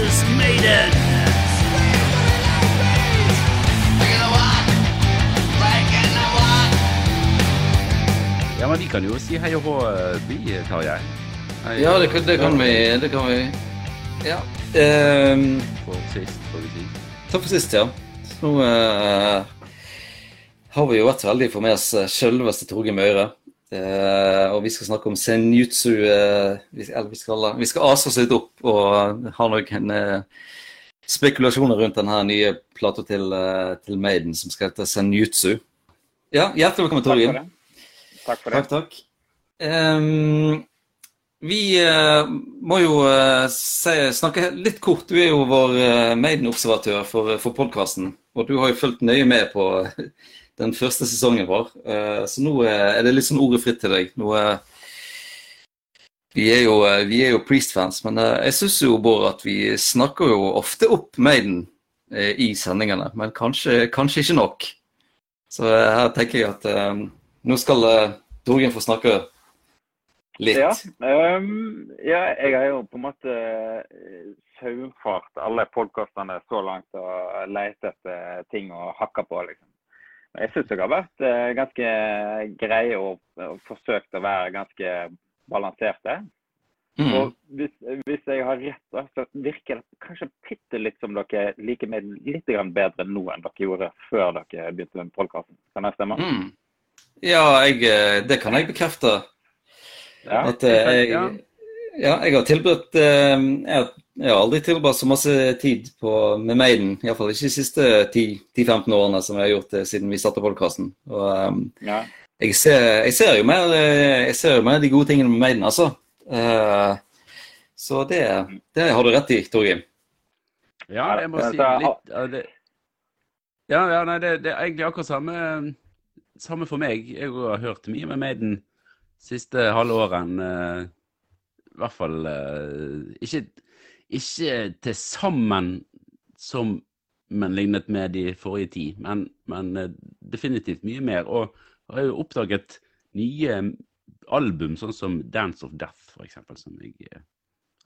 versus Maiden. Ja, men vi kan jo si hei og hå, vi, Tarjei. Ja, det, kan- det kan vi. Det kan vi. Ja. Um, For sist, får vi si. takk for sist, ja. Så nå uh, har vi jo vært veldig heldige få med oss eh, selveste Torgeir Møyre. Eh, og vi skal snakke om senjutsu. eh, vi, eller vi skal, vi skal ase oss litt opp og ha noen eh, spekulasjoner rundt denne nye plata til, til Maiden som skal hete senjutsu. Ja, hjertelig velkommen, det. Takk for det. Takk, takk. Um, vi må jo si, snakke litt kort. Du er jo vår uh, Maiden-observatør for, for podkasten. Og du har jo fulgt nøye med på den første sesongen vår. Eh, så nå eh, er det litt sånn ordet fritt til deg. Nå, er vi jo, eh, vi er jo Priest-fans, men jeg syns jo, Bård, at vi snakker jo ofte opp Maiden i sendingene. Men kanskje, kanskje ikke nok. Så her tenker jeg at nå skal uh, få snakke litt. Ja, um, ja, jeg har jo på en måte saumfart alle podkastene så langt og lett etter ting å hakke på, liksom. Jeg syns jeg har vært eh, ganske grei og, og forsøkt å være ganske balanserte. Mm. Og hvis, hvis jeg har rett, da, så virker det kanskje bitte litt som dere liker meg litt bedre nå enn dere gjorde før dere begynte med podkasten. Kan det stemme? Mm. Ja, jeg, eh, det kan jeg bekrefte. Ja. At eh, jeg, Ja. ja, jeg har tilbudt jeg, har, jeg har aldri tilbrakt så masse tid på, med Maiden. Iallfall ikke de siste 10-15 årene som jeg har gjort det siden vi satte podkasten. Og eh, Ja. jeg, ser, jeg, ser jo mer, eh, jeg ser jo mer de gode tingene med Maiden, altså. Uh, så det, det har du rett i, Torgeir. Ja, jeg må si litt av det Ja, ja nei, det, det er egentlig akkurat samme, samme for meg. Jeg har hørt mye med Maiden siste halvåren. Uh, I hvert fall ikke, ikke til sammen som men lignet med de forrige ti, men, men eh, definitivt mye mer. Og har jo oppdaget nye album, sånn som Dance of Death, eksempel, som jeg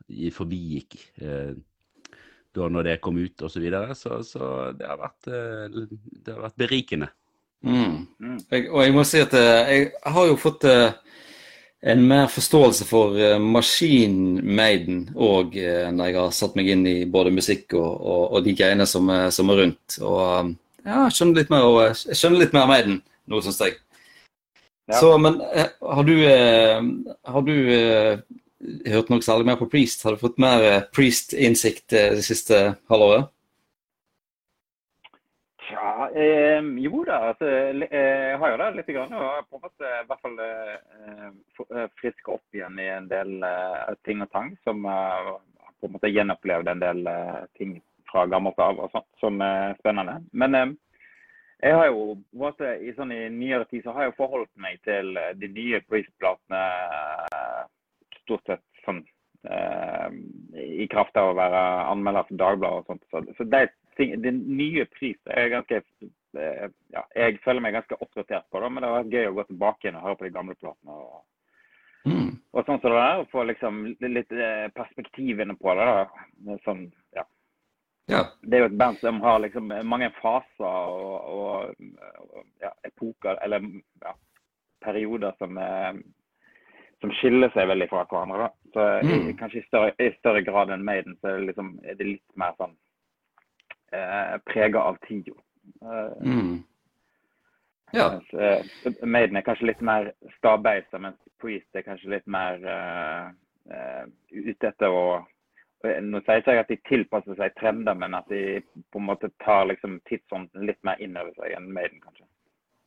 jeg forbigikk. Eh, da når det kom ut osv. Så, videre. så Så det har vært, eh, det har vært berikende. Mm. Mm. Jeg, og jeg må si at eh, jeg har jo fått eh, en mer forståelse for uh, maskin-Maiden og uh, når jeg har satt meg inn i både musikk og, og, og de greiene som, er- som er rundt. Og ja, jeg skjønner litt mer, og, eh, jeg skjønner litt mer Maiden nå, syns jeg. Ja. Så, men eh, har du, eh, har du eh, hørt noe særlig mer på Priest? Har du fått mer eh, Priest-innsikt eh, det siste halvåret? Ja, eh, jo da. Altså, eh, jeg har jo det litt. Grann, og på en måte i hvert fall eh, eh, opp igjen i en del eh, ting og tang. Som eh, på en måte gjenopplevde en del eh, ting fra gammelt av og sånt, som er spennende. Men eh, jeg har jo måte, i, sånn, i nyere tid så har jeg jo forholdt meg til eh, de nye Priest-platene eh, stort sett sånn eh, i kraft av å være anmelder for Dagbladet og sånt. Så, så de, ting, de nye pris er ganske eh, ja, Jeg føler meg ganske oppdatert på det, men det har vært gøy å gå tilbake igjen og høre på de gamle platene. og Mm. og sånn som det er, og få liksom litt perspektiv perspektivene på det. da. Sånn, ja. Ja. Det er jo et band som har liksom mange faser og, og, og ja, epoker, eller ja, perioder som, er som skiller seg veldig fra hverandre. da. Så i, Mm. Kanskje i større, i større grad enn Maiden så er det, liksom, er det litt mer sånn eh, prega av tida. Eh, Mm. Ja. mens, eh, Maiden er kanskje litt mer stabeisa, mens Priest er kanskje litt mer eh, ute etter å Nå sier ikke jeg at de tilpasser seg trender, men at de på en måte tar liksom tidsånden litt mer inn over seg enn Maiden, kanskje.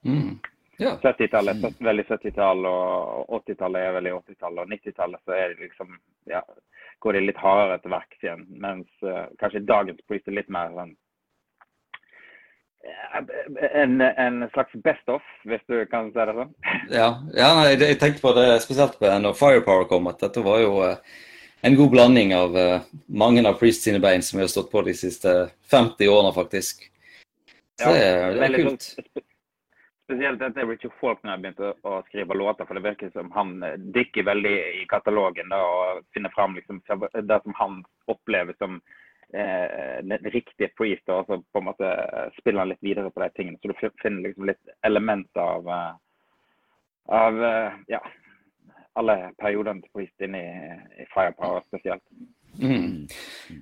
Mm. Ja. 70-tallet er veldig 70-tall, og 80-tallet er veldig 80-tallet, og 90-tallet så er det liksom ja, går de litt hardere til verks igjen. Mens uh, kanskje dagens Priest er litt mer sånn eh, en, en slags best off, hvis du kan si det sånn. Ja, ja nei, jeg tenkte på det spesielt på når Firepower kom, at dette var jo uh, en god blanding av uh, mange av Priest sine bein som vi har stått på de siste 50 årene, faktisk. Så det, er- det er kult. sånn Spesielt etter Richard Faulkner har begynt å, skrive låter, for det virker som han eh, dykker veldig i katalogen da, og finner fram liksom, det som han opplever som eh, den riktige priest, og så på en måte spiller han litt videre på de tingene. Så du finner liksom litt element av, eh, av eh, ja, alle periodene til priest inni i Firepower spesielt. Mm.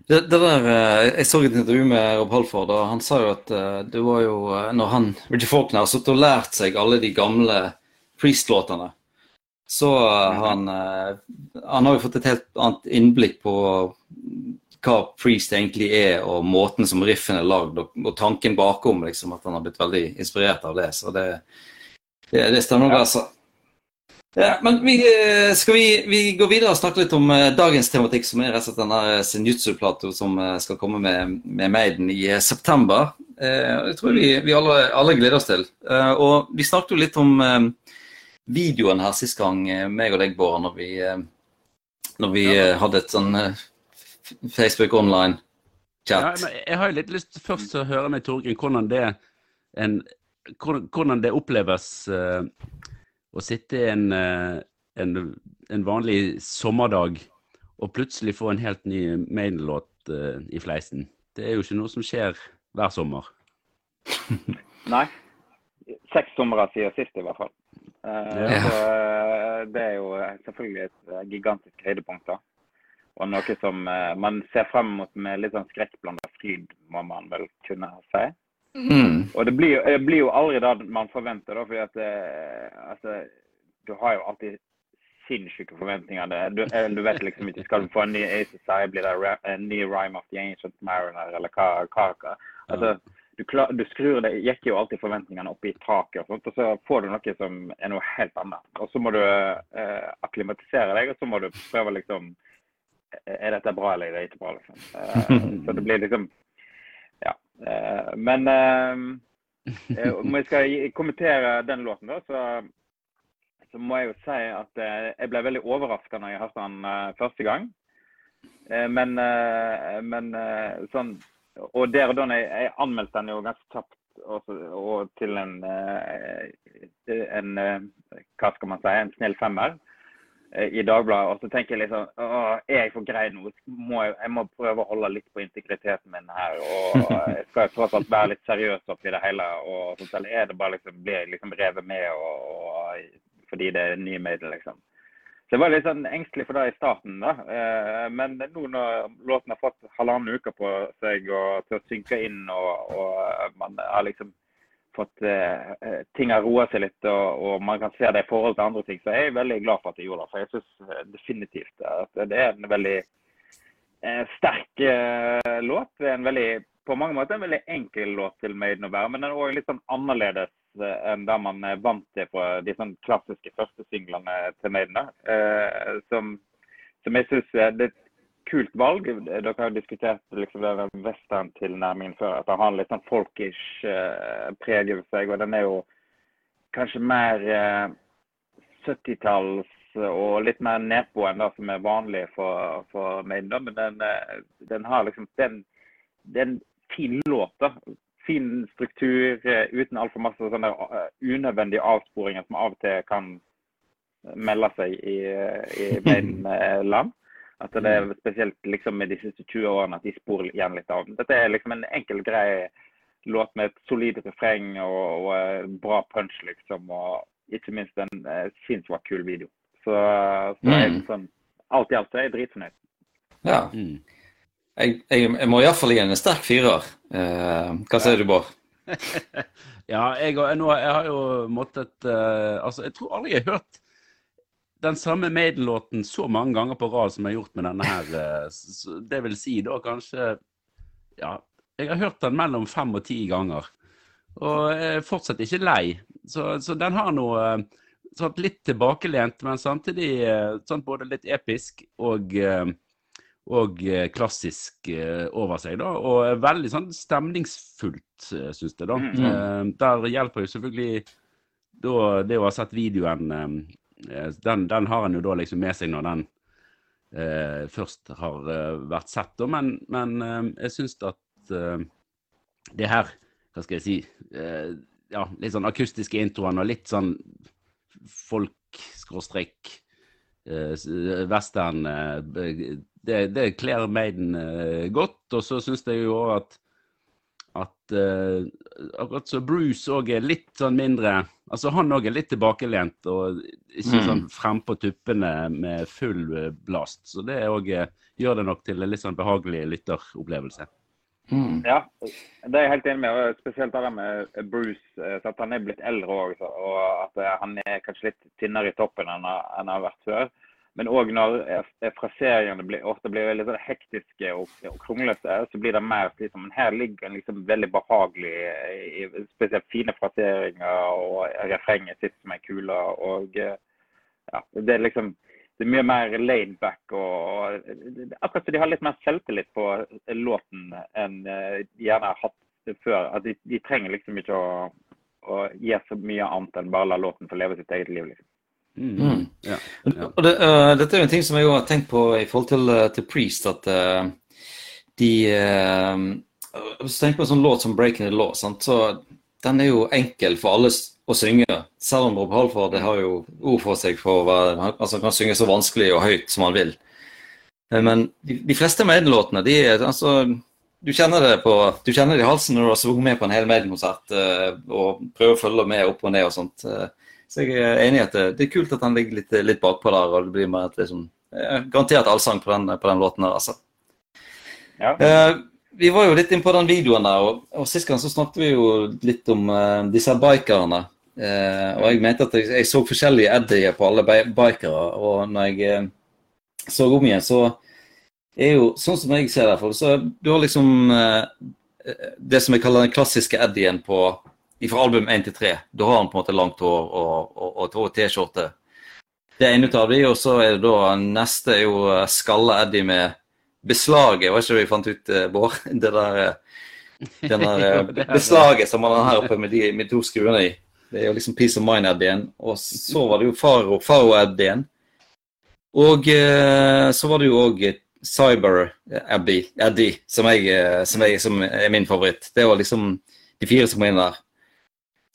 Det, det, der, eh, Jeg så et intervju med Rob Halford, og han sa jo at uh, det var jo Når han, Richard Faulkner har sittet og lært seg alle de gamle Priest-låtene, så han, han har jo fått et helt annet innblikk på hva Priest egentlig er, og måten som riffen er lagd, og, og, tanken bakom. liksom, At han har blitt veldig inspirert av det. Så det, det, det stemmer nok, altså. Ja, men vi, skal vi, vi gå videre og snakke litt om uh, dagens tematikk, som er rett og slett denne Senjutsu-plata som uh, skal komme med, med Maiden i uh, september. Det tror vi, vi alle, alle, gleder oss til. og vi snakket jo litt om videoen her sist gang, meg og deg, Bård, når vi, når vi ja. hadde et sånn Facebook online-chat. Ja, jeg har jo litt lyst først til å høre med Torgrim hvordan det, en, hvordan det oppleves å sitte en, eh, en, en, vanlig sommerdag og plutselig få en helt ny Maiden-låt uh, i fleisen. Det er jo ikke noe som skjer hver sommer. Nei. Seks somre siden sist, i hvert fall. Uh, ja. så, det er jo selvfølgelig et gigantisk høydepunkt. da. Og noe som uh, man ser frem mot med litt sånn skrekkblanda fryd, må man vel kunne si. Mm. Og det blir, det blir, jo aldri det man forventer, da, fordi at eh, altså, du har jo alltid sinnssyke forventninger. Du, eh, du, vet liksom ikke Skal du få en ny Ace Side, blir det en ny Rhyme of the Ancient Mariner, eller hva? hva, Altså, du, klar, du, skrur det, jekker jo alltid forventningene opp i taket, og, sånt, og så får du noe som er noe helt annet. Og så må du eh, akklimatisere deg, og så må du prøve liksom Er dette bra, eller er det ikke bra? liksom. Eh, så det blir liksom men eh, eh, om jeg skal kommentere den låten, da, så, så må jeg jo si at jeg ble veldig overraska når jeg hørte den første gang. Men, men sånn Og der og da jeg, jeg anmeldte den jo ganske kjapt og til en, en, Hva skal man si? En snill femmer. Eh, i Dagbladet. Og så tenker jeg liksom er jeg for grei nå? Må jeg, jeg, må prøve å holde litt på integriteten min her. Og jeg skal tross alt være litt seriøs oppi det hele. Og så er det bare liksom, blir jeg liksom revet med og, og, fordi det er ny medier, liksom. Så jeg var litt sånn engstelig for det i starten. da. Eh, men nå når låten har fått halvannen uke på seg og til å synke inn, og, og man har liksom fått eh, eh, ting har roa seg litt, og, og, man kan se det i forhold til andre ting. Så jeg er veldig glad for at jeg gjorde det. For jeg syns eh, definitivt at det er en veldig eh, sterk eh, låt. Det er en veldig, på mange måter en veldig enkel låt til Maiden å være, men den er òg litt sånn annerledes eh, enn det man er vant til fra de sånn klassiske første singlene til Maiden. som, som jeg synes det kult valg. Dere har diskutert liksom, den western-tilnærmingen før. At han har litt sånn folkish uh, preg over seg. Og den er jo kanskje mer uh, eh, 70-talls og litt mer nedpå enn det som er vanlig for, for Maiden. Men den, uh, den, har liksom den, er fin låt. da. Fin struktur uten altfor masse sånne unødvendige avsporinger som av og til kan melde seg i, i Maiden-land. At det er spesielt liksom, med de siste 20 årene at de sporer igjen litt av. Dette er liksom en enkel, grei låt med et solid refreng og, og bra punch, liksom. Og ikke minst en uh, sinnssykt kul video. Så, så mm. jeg, sånn, alt i alt er jeg dritfornøyd. Ja. Mm. Jeg, jeg, jeg, må iallfall gi en sterk firer. Uh, hva sier du, Bård? ja, jeg, nå, jeg, har jo måttet uh, Altså, jeg tror aldri jeg har hørt den samme Maiden-låten så mange ganger på rad som jeg har gjort med denne her. Eh, det vil si da kanskje Ja, jeg har hørt den mellom fem og ti ganger. Og jeg er fortsatt ikke lei. Så, så den har noe sånn litt tilbakelent, men samtidig eh, sånn både litt episk og, og klassisk over seg. da, Og veldig sånn stemningsfullt, syns jeg. da. Mm. Der hjelper jo selvfølgelig da, det å ha sett videoen Eh, den, den, har en jo da liksom med seg når den eh, først har eh, vært sett. Da. Men, men eh, jeg syns at eh, det her, hva skal jeg si eh, ja, Litt sånn akustiske introen og litt sånn folk-skråstrek eh, western eh, det, det kler Maiden eh, godt. Og så syns jeg jo òg at uh, akkurat så Bruce òg er litt sånn mindre Altså han òg er litt tilbakelent og ikke Mm. sånn frempå tuppene med full eh, blast. Så det òg gjør det nok til en litt sånn behagelig lytteropplevelse. Mm. Ja, det er jeg helt enig med. og Spesielt det med Bruce. eh, Så at han er blitt eldre òg, og at eh, han er kanskje litt tynnere i toppen enn han enn han har vært før. Men òg når eh, fraseringene blir, ofte blir veldig sånn hektiske og, og kronglete, så blir det mer slitsomt. Men her ligger en liksom veldig behagelig i spesielt fine fraseringer, og refrenget sitt som ei kule. Og eh, ja, det er liksom det er mye mer laid back. og, og Akkurat som de har litt mer selvtillit på låten enn eh, de gjerne har hatt før. At de, de trenger liksom ikke å, å gi så mye annet enn bare la låten få leve sitt eget liv. liksom. Mm. Mm. Ja. Ja. Det, uh, dette er jo en ting som jeg har tenkt på i forhold til, uh, til Priest, at uh, de Hvis du tenker på en sånn låt som 'Breaking the Law', sant? så den er jo enkel for alle å synge. Selv om Rob Halford har jo ord for seg for å være altså, han kan synge så vanskelig og høyt som han vil. Men de, de fleste Maiden-låtene, de er altså du kjenner det på, du kjenner det i halsen når du har sunget med på en hel Maiden-konsert og prøver å følge med opp og ned og sånt. øh. Så jeg er enig i at det, det er kult at han ligger litt, litt bakpå der, og det blir mer et liksom, eh, garantert allsang på den, på den låten der, altså. Ja. Uh, vi var jo litt inne på den videoen der, og, og sist gang så snakket vi jo litt om uh, disse bikerne. Uh, og jeg mente at jeg, jeg så forskjellige Eddie på alle bikere, og når jeg så om igjen, så er jo, sånn som jeg ser det, så du har liksom det som jeg kaller den klassiske Eddien på fra album 1 til 3. Da har han på en måte langt hår og, og, og, T-skjorte. Det er en ut av de, og så er det da neste er jo eh, skalle Eddie med beslaget. Var ikke det vi fant ut, eh, Bård? Det der, eh, den der beslaget som han har her oppe med de med to skruene i. Det er jo liksom Peace of Mind-Eddien. Og så var det jo Faro, Faro-Eddien. Og så var det jo òg Cyber-Eddie, som, jeg, som, jeg, som er min favoritt. Det var liksom de fire som kom inn der.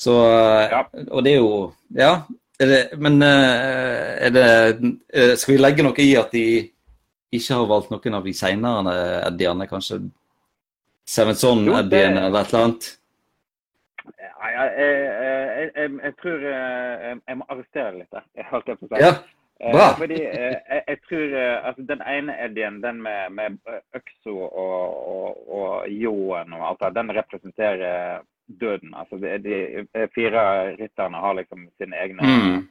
Så eh, Ja. Og det er jo Ja. Er det, men eh, er det eh, Skal vi legge noe i at de ikke har valgt noen av de seinere Eddiene? Kanskje Sevenson-Eddien Jo, eller et eller annet? Ja, jeg, jeg, jeg, jeg tror jeg, jeg må arrestere litt der. Jeg holdt på å si. Ja. Bra. Fordi jeg, jeg tror altså Den ene Eddien, den med, med øksa og, og, og ljåen og alt det, den representerer døden. Altså de, de fire rytterne har liksom sine egne Mm.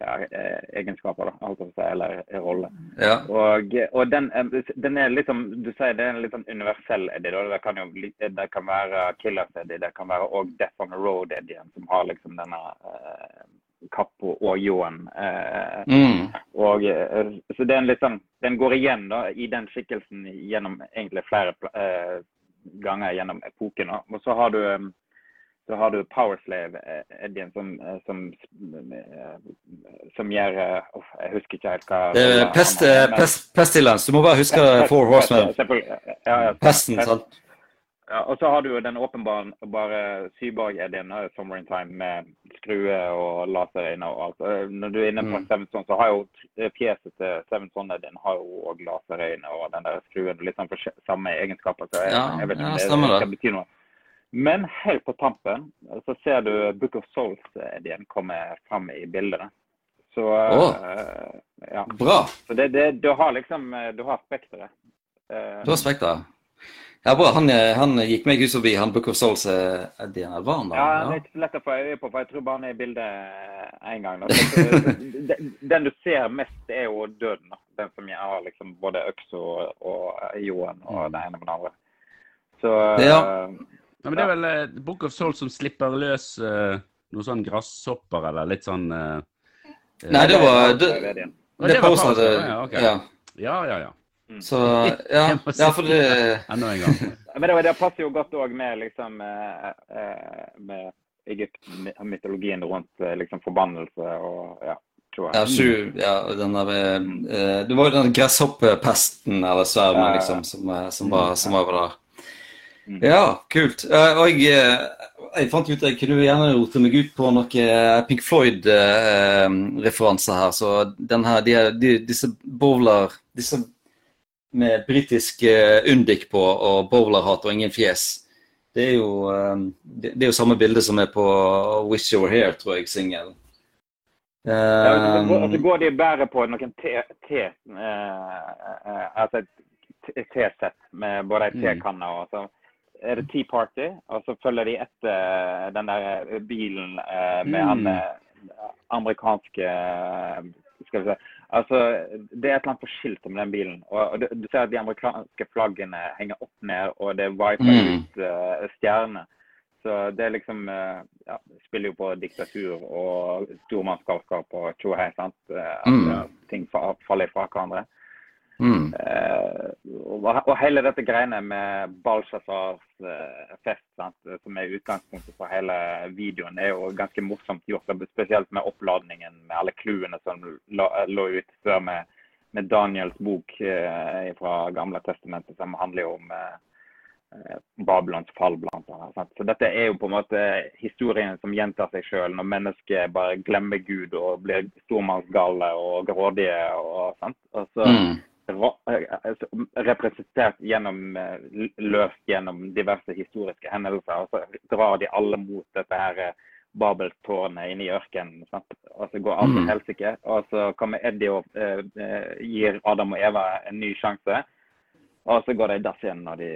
ja, eh, egenskaper, da, si, eller rolle. Ja. Og, og den, eh, den er sånn, du sier det er en litt sånn universell Eddie. Da. Det kan jo det kan være Killers Eddie, det kan være også Death on the Road Eddie, som har liksom denne eh, kappa og ljåen. Eh, Mm. og, eh, så litt sånn, Den går igjen da, i den skikkelsen gjennom egentlig flere eh, ganger gjennom epoken. Og så har du eh, så har du Powerslave Edien, som, eh, som, eh, som gjør eh, uff, Jeg husker ikke helt hva er han- pest, eh, pest. Du må bare huske Four Horsemen. Pesten, pest. sant? Ja, og så har du jo den åpenbare bare Syborg-Eddien, eh, Summer in Time, med skrue og laserøyne og alt. Eh, Når du er inne på Mm. Sevenson, så har jo tr- fjeset til Sevenson-Eddien har jo òg laserøyne og den der skruen. Litt sånn for samme egenskaper. Så jeg, Ja, jeg vet ikke ja, om det det. bety noe. Men helt på tampen eh, så ser du Book of Souls-edien komme fram i bildene. Så eh, ja. Bra. Så det, det, du har liksom eh, Du har spekteret. Uh, Du har spekter. Ja, bra. Han, eh, han gikk meg ut forbi, han Book of Souls. eh, eller var han da? Ja, det er Ja. ikke så lett å få øye på, for jeg tror bare han er i bildet én gang. Da. Så, den- Den du ser mest, er jo døden. Den som har liksom både øks og, og ljåen og det ene med det andre. Så Ja. Ja, men det er vel uh, Book of Souls som slipper løs uh, noen sånn grasshopper eller litt sånn eh, eh, Nei, det var det, det, det, det, det, det det ok. ja. Ja, ja, ja. Så ja, Jeg må si ja, for det Enda en gang. Men det, det passer jo godt òg med liksom eh, eh, med Egypt-mytologien rundt eh, liksom forbannelse og ja. Ja, sju, ja, den der, eh, det var jo den gresshoppepesten eller svermen Ja, ja. liksom, som, som, var, som var der. Mm. Ja, kult. Eh, Og jeg, jeg fant ut at jeg kunne gjerne rote meg ut på noen Pink Floyd-referanser her. Så den her, de, de, disse bowler Disse med britisk uh, undik på og bowlerhatt og ingen fjes. Det er, jo, uh, det, er jo samme bilde som er på Wish You Were Here, tror jeg, singelen. Ja, altså, går de bærer på noen te, te altså med både ei mm. tekanne og så er det Tea Party, og så følger de etter den der bilen med mm. han amerikanske skal vi si, Altså, Det er et eller annet på skiltet med den bilen. og, du, ser at De amerikanske flaggene henger opp ned, og det er mm. ut uh. Så det liksom uh, ja, spiller jo på diktatur og stormannsgalskap og tjohei. sant? Uh, mm. Ting faller fra hverandre. Mm. Uh, og, hele dette greiene med Balshazars fest, sant, som er utgangspunktet for hele videoen, er jo ganske morsomt gjort. Spesielt med oppladningen med alle clouene som lå ut før med, med Daniels bok uh, fra Gamle testamentet, som handler om Babylons fall, blant annet. Så dette er jo på en måte historien som gjentar seg sjøl, når mennesker bare glemmer Gud og blir stormannsgale og grådige. og sånt. Og så mm representert gjennom, eh, løst gjennom diverse historiske hendelser. Og så drar de alle mot dette her Babeltårnet inne i ørkenen. Og så går alt til mm. helsike. Og så kommer Eddie og eh, eh, gir Adam og Eva en ny sjanse. Og så går de i dass igjen når de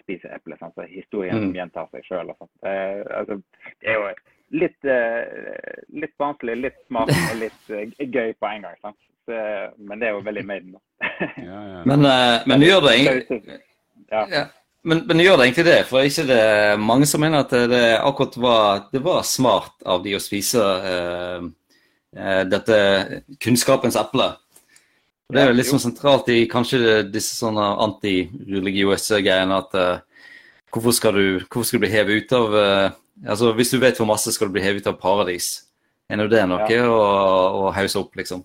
spiser eple. Så historien mm. gjentar seg sjøl. Eh, altså, det er jo litt, eh, litt vanskelig, litt smart og litt gøy på en gang. sant? Så, men det er jo veldig Maiden, da. ja, ja. Men, uh, men gjør det egentlig ja. Men, men, gjør det egentlig det? For er ikke det mange som mener at det akkurat var, det var smart av de å spise uh, uh, dette kunnskapens eple? Det er jo litt sånn sentralt i kanskje disse sånne antireligiøse greiene at hvorfor, skal du, hvorfor skal du bli hevet ut av altså Hvis du vet for masse, skal du bli hevet av paradis. Er nå det noe ja. å, å hause opp, liksom?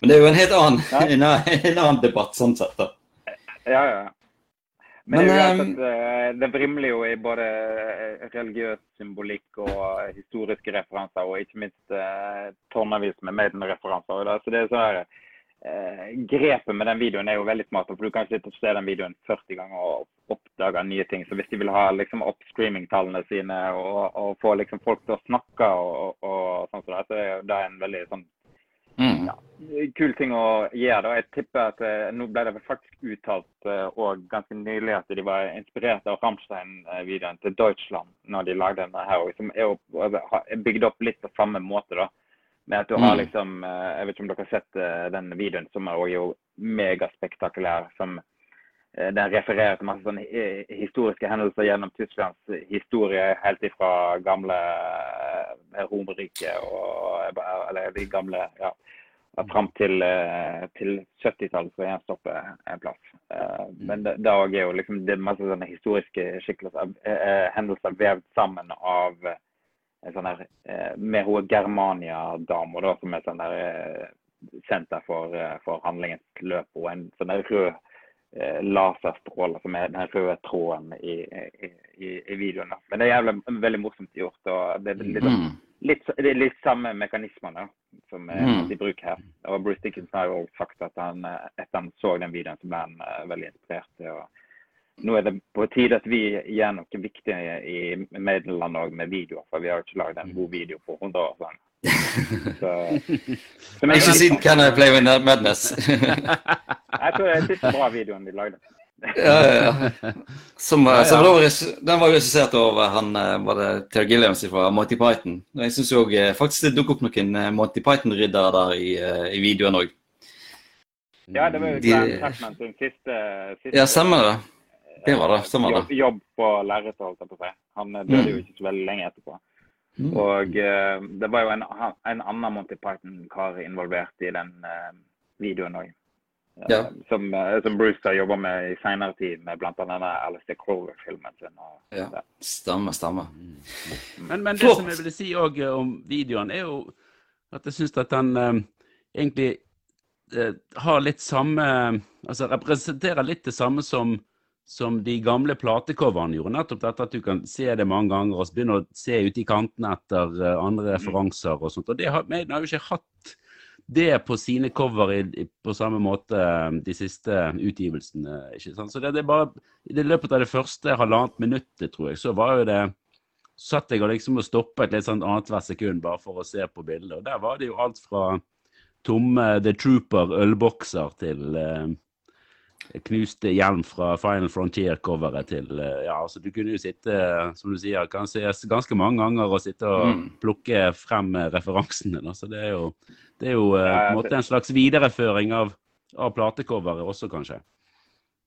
Men det er jo en helt annen, ja. en, en, annen debatt sånn sett. da. Ja, ja. Men, Men det, er jo um, det vrimler jo i både eh, religiøs symbolikk og historiske referanser, og ikke minst eh, tonnevis med Maiden-referanser. Så det er sånn eh, Grepet med den videoen er jo veldig smart, for du kan sitte og se den videoen 40 ganger og oppdage nye ting. Så hvis de vil ha liksom, opp streamingtallene sine og, og, få liksom, folk til å snakke, og, og sånn så det, så er det en veldig sånn Mm. Ja, kul ting å gjøre. da. Jeg tipper at eh, Nå ble det faktisk uttalt eh, og ganske nylig at de var inspirert av Rammstein-videoen til Deutschland når de lagde denne her, som er, er bygd opp litt på samme måte. da. Med at du har mm. liksom, eh, Jeg vet ikke om dere har sett eh, den videoen, som er jo megaspektakulær. som eh, den refererer til masse sånne historiske hendelser gjennom Tysklands historie, helt ifra gamle Romerriket og eller de gamle ja, fram til, til 70-tallet så jeg stoppe en plass. Mm. Men det, det er jo liksom det er masse sånne historiske skikkelser, hendelser vevd sammen av en sånn her med hun Germania-dama, som er sånn der senter for, for handlingens løp, og en sånn der rød eh, laserstråle som er den røde tråden i, i, i, i videoen. Men det er jævlig, veldig morsomt gjort. og det er litt, mm. litt, det er litt samme mekanismene som er mm. i bruk her. Og Bruce Dickinson har jo også sagt at han, eh, etter han så den videoen, så ble han uh, veldig inspirert. til å nå er det på tide at vi gjør noe viktig i Nederland òg med videoer, for vi har ikke lagd en god video på 100 år siden. Så, ikke siden Can I Play With Madness. jeg tror det er siste bra videoen vi lagde. ja, ja, ja. Som, ja, ja. Som var, den var regissert av han eh, var det Terry Gilliams fra Monty Python. Jeg syns òg eh, faktisk det dukket opp noen eh, Monty Python-riddere der i, i videoen òg. Ja, det var jo Glenn Chapman sin siste, siste Ja, stemmer det. Det var det. var det. Jobb, jobb på lerretet, holdt jeg på å si. Han døde mm. jo ikke så veldig lenge etterpå. Mm. Og uh, det var jo en, en annen Monty Python-kar involvert i den uh, videoen òg. Ja. som, som, Bruce har jobba med i seinere tid, med bl.a. Alistair Crover-filmen sin. Og, ja, stemmer, stemmer. Mm. Men, men det som jeg ville si òg om videoen, er jo at jeg syns at den egentlig har litt samme Altså representerer litt det samme som som de gamle platecoverne gjorde. Nettopp dette at du kan se det mange ganger og begynne å se ut i kantene etter eh, andre referanser og sånt. Og det har, Maiden har jo ikke hatt det på sine cover i, på samme måte eh, de siste utgivelsene. ikke sant? Så det, det bare, I det løpet av det første halvannet minuttet, tror jeg, så var jo det satt jeg og liksom og stoppet litt sånn annethvert sekund bare for å se på bildet. Og der var det jo alt fra tomme The Trooper ølbokser til eh, knuste hjelm fra Final Frontier-coveret til eh, Ja, altså du kunne jo sitte, som du sier, kan ses ganske mange ganger og sitte og Mm. plukke frem eh, referansene. Da. Så det er jo, det er jo eh, på en måte en slags videreføring av, av platecoveret også, kanskje.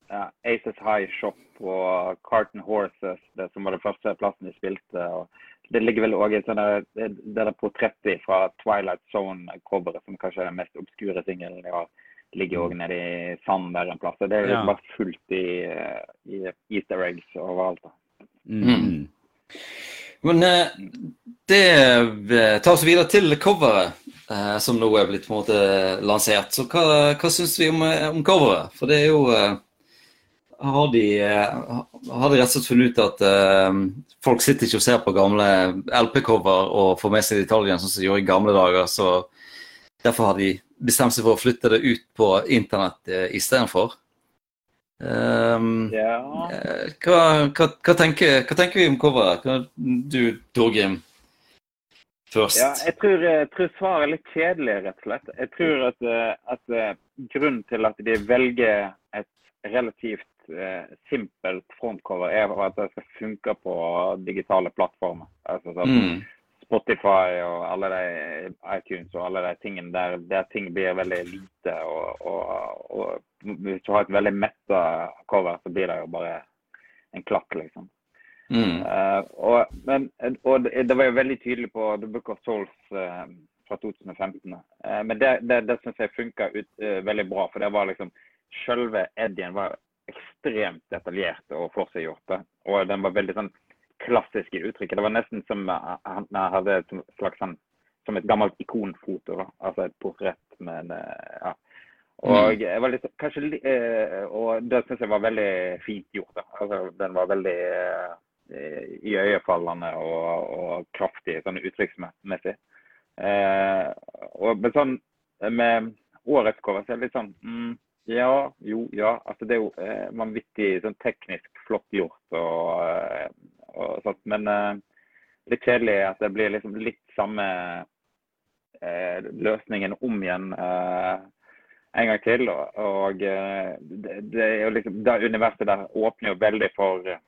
Ja, Aces High Shop og Carton Horses, det som var den første plassen de spilte. og Det ligger vel òg i sånne, det det der portrettet fra Twilight Zone-coveret, som kanskje er den mest obskure singelen de har, ligger òg nede i sanden der en plass. Så Det er liksom Ja. bare fullt i, i easter eggs overalt. Mm. Mm. Men eh, det eh, tar oss videre til coveret, eh, som nå er blitt på en måte lansert. Så hva, hva syns vi om, om coveret? For det er jo har de, har de rett og slett funnet ut at uh, folk sitter ikke og ser på gamle LP-cover og får med seg detaljene sånn som de gjorde i gamle dager. Så derfor har de bestemt seg for å flytte det ut på internett uh, istedenfor. Um, Ja. Eh, Hva, hva, hva, tenker, hva tenker vi om coveret? Du, Torgrim, først. Ja, jeg tror, jeg tror svaret er litt kjedelig, rett og slett. Jeg tror at, eh, at eh, grunnen til at de velger et relativt uh, simpelt frontcover, er at det skal funke på digitale plattformer. Altså så, Mm. Spotify og alle de iTunes og alle de tingene der, der ting blir veldig lite. Og, og, og hvis du har et veldig metta cover, så blir det jo bare en klatt, liksom. Mm. Uh, og, men, og det, var jo veldig tydelig på The Book of Souls uh, fra 2015. Uh, men det, det, det syns jeg funka ut eh, veldig bra. For det var liksom Selve Eddien var ekstremt detaljert og forseggjort. Og den var veldig sånn klassisk i uttrykket. Det var nesten som eh, han hadde et slags sånn som et gammelt ikonfoto. da. Altså et portrett med eh, ja. Og jeg var litt, kanskje, eh, og det syns jeg var veldig fint gjort. da. Altså, den var veldig iøynefallende og, og kraftig sånn uttrykksmessig. Eh, og, men sånn med årets cover så er det litt sånn mm, Ja, jo, ja. Altså det er jo eh, vanvittig sånn teknisk flott gjort og, eh, og sånt. Men det litt kjedelig at det blir liksom litt samme eh, løsningen om igjen. Eh, en gang til. Og, eh, det, det er jo liksom, det universet der åpner jo veldig for eh,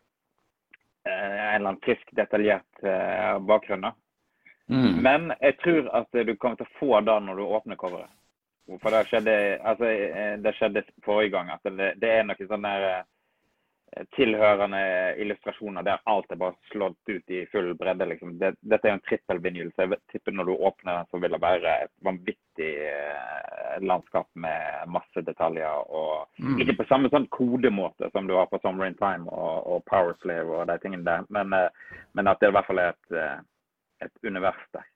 en eller annen frisk, detaljert eh, bakgrunn. Mm. Men jeg tror at du kommer til å få det når du åpner coveret. For det skjedde, altså, eh, det skjedde forrige gang. at det, det er noe sånn der, eh, tilhørende illustrasjoner der alt er bare slått ut i full bredde. Liksom. Det, dette er jo en trippelvinyl, så jeg tipper når du åpner den, så vil det være et vanvittig eh, landskap med masse detaljer. og Mm. Ikke på samme sånn kodemåte som du har på Summer in Time og, og Power Slave og de tingene der, men, eh, men at det i hvert fall er et, eh, et univers der.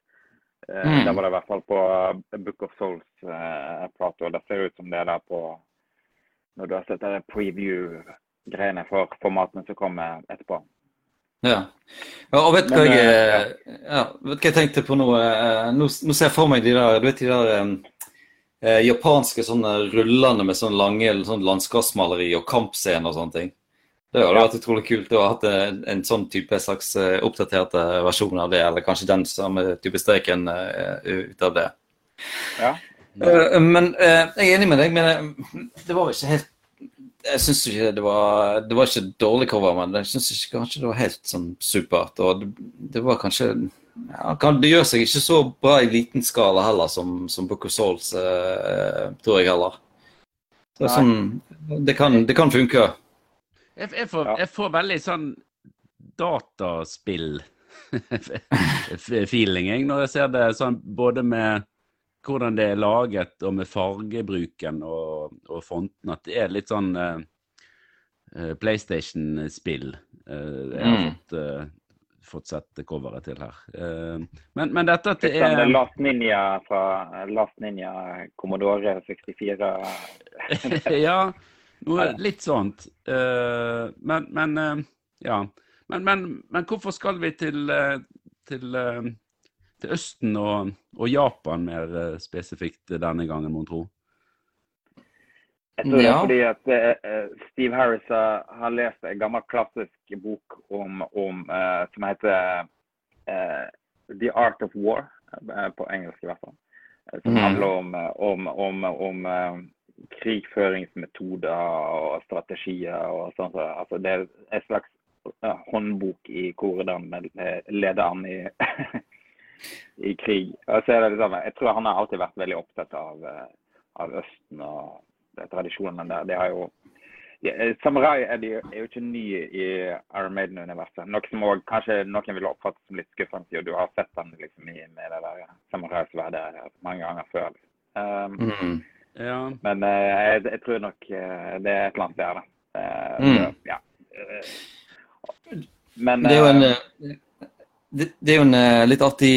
Eh, Mm. Det var det i hvert fall på eh, Book of Souls-plata. og det ser ut som det er der på Når du har sett det preview-greiene for formatene som kommer etterpå. Ja. ja. Og vet du hva jeg, eh, ja, vet hva jeg tenkte på nå? Eh, Nå, nå ser jeg for meg de der, du vet de der eh, eh, japanske sånne rullene med sånne lange sånn landskapsmaleri og kampscener og sånne ting. Det hadde vært utrolig kult å ha hatt en, en sånn type slags eh, oppdaterte versjon av det, eller kanskje den samme type streken uh, ut av det. Ja. Eh, Men uh, jeg er enig med deg, men eh, det var ikke helt Jeg syns ikke det var Det var ikke dårlig cover, men jeg syns ikke kanskje det var helt sånn supert. Og det, det var kanskje ja, kan, Det gjør seg ikke så bra i liten skala heller som, som Book of Souls, eh, tror jeg heller. Det, er sånn, det, kan, det kan funke. Jeg, jeg, får, jeg får veldig sånn dataspill-feeling når jeg ser det sånn både med hvordan det er laget og med fargebruken og, og fonten, at det er litt sånn eh, PlayStation-spill. Uh, jeg har Mm. fått, uh, fått sett coveret til her. Men, men dette at det Litt sånn er Last Ninja fra Last Ninja Commodore 64. ja, Noe litt sånt. Men, men ja. Men, men, men, hvorfor skal vi til, til, til Østen og, og, Japan mer eh, spesifikt denne gangen, mon tro? Jeg tror det er fordi at uh, Steve Harris har lest en gammel klassisk bok om, om som heter uh, The Art of War, på engelsk i hvert fall. Som mm. handler om, om, om, om krigføringsmetoder og strategier og sånn. Altså, det er en slags håndbok i hvordan leder an i, i krig. Og så er det Liksom, jeg tror han har alltid vært veldig opptatt av, av Østen og tradisjonene der. Det har jo ja, Samurai er, de, er, jo ikke ny i Iron Maiden-universet. Noe som også, kanskje noen vil oppfatte som litt skuffende, siden du har sett han liksom, med det der samurai-sverdet mange ganger før. Um, mm. Ja. Men uh, jeg, jeg, tror nok uh, det er et eller annet der, da. Uh, mm. så, ja. Men Det er jo en, det, det er jo en litt artig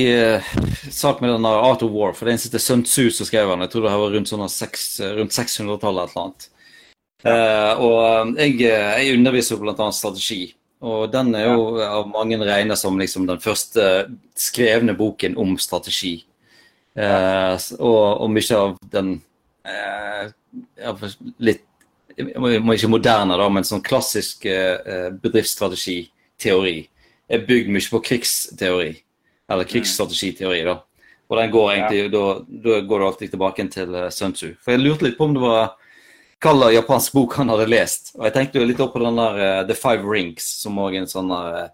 sak med den Art of War. For det er en som heter Sun Tzu som skrev den. Jeg tror det var rundt, sånn rundt 600-tallet eller annet. Ja. og jeg, jeg underviser jo bl.a. strategi. Og den er jo av mange regnet som liksom den første skrevne boken om strategi. Ja. og, og mye av den eh, litt ikke moderne, da, men sånn klassisk eh, bedriftsstrategiteori er bygd mye på krigsteori. Eller mm. krigsstrategiteori, da. Og den går egentlig, ja. da, da, går du alltid tilbake til uh, Sun Tzu. For jeg lurte litt på om det var hvilken japansk bok han hadde lest. Og jeg tenkte jo litt opp på den der uh, The Five Rings, som òg er en sånn uh,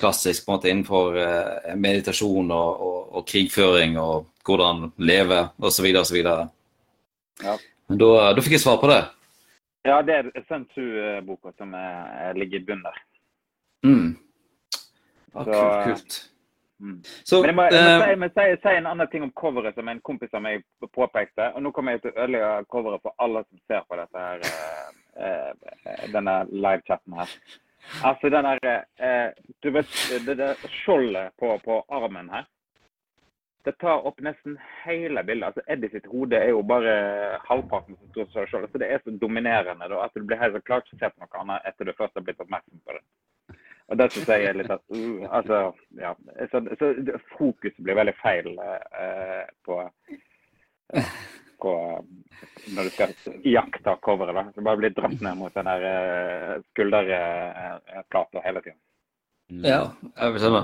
klassisk på en måte innenfor uh, meditasjon og, og, og, krigføring og hvordan leve osv. osv. Ja. Men da, da, fikk jeg svar på det. Ja, det er Sun Tzu-boka som er, ligger i bunnen der. Mm. Så, kult, kult. Mm. Så, Men jeg må, jeg må, si, jeg må si, si, en annen ting om coveret som en kompis av meg påpekte. Og nå kommer jeg til å ødelegge coveret for alle som ser på dette her, eh, eh denne livechatten her. Altså den der eh, Du vet det der skjoldet på, på armen her det tar opp nesten hele bildet. Altså Eddie sitt hode er jo bare halvparten som står skjoldet, Så det er så dominerende da, at du blir helt klart se på noe annet etter du først har blitt oppmerksom på det. Og det syns jeg er litt at uh, altså, ja. Så, så fokuset blir veldig feil uh, på, uh, på når du skal iaktta coveret. da. Du bare blir dratt ned mot den der uh, skulderplata hele tiden. Mm. Ja, jeg vil skjønne.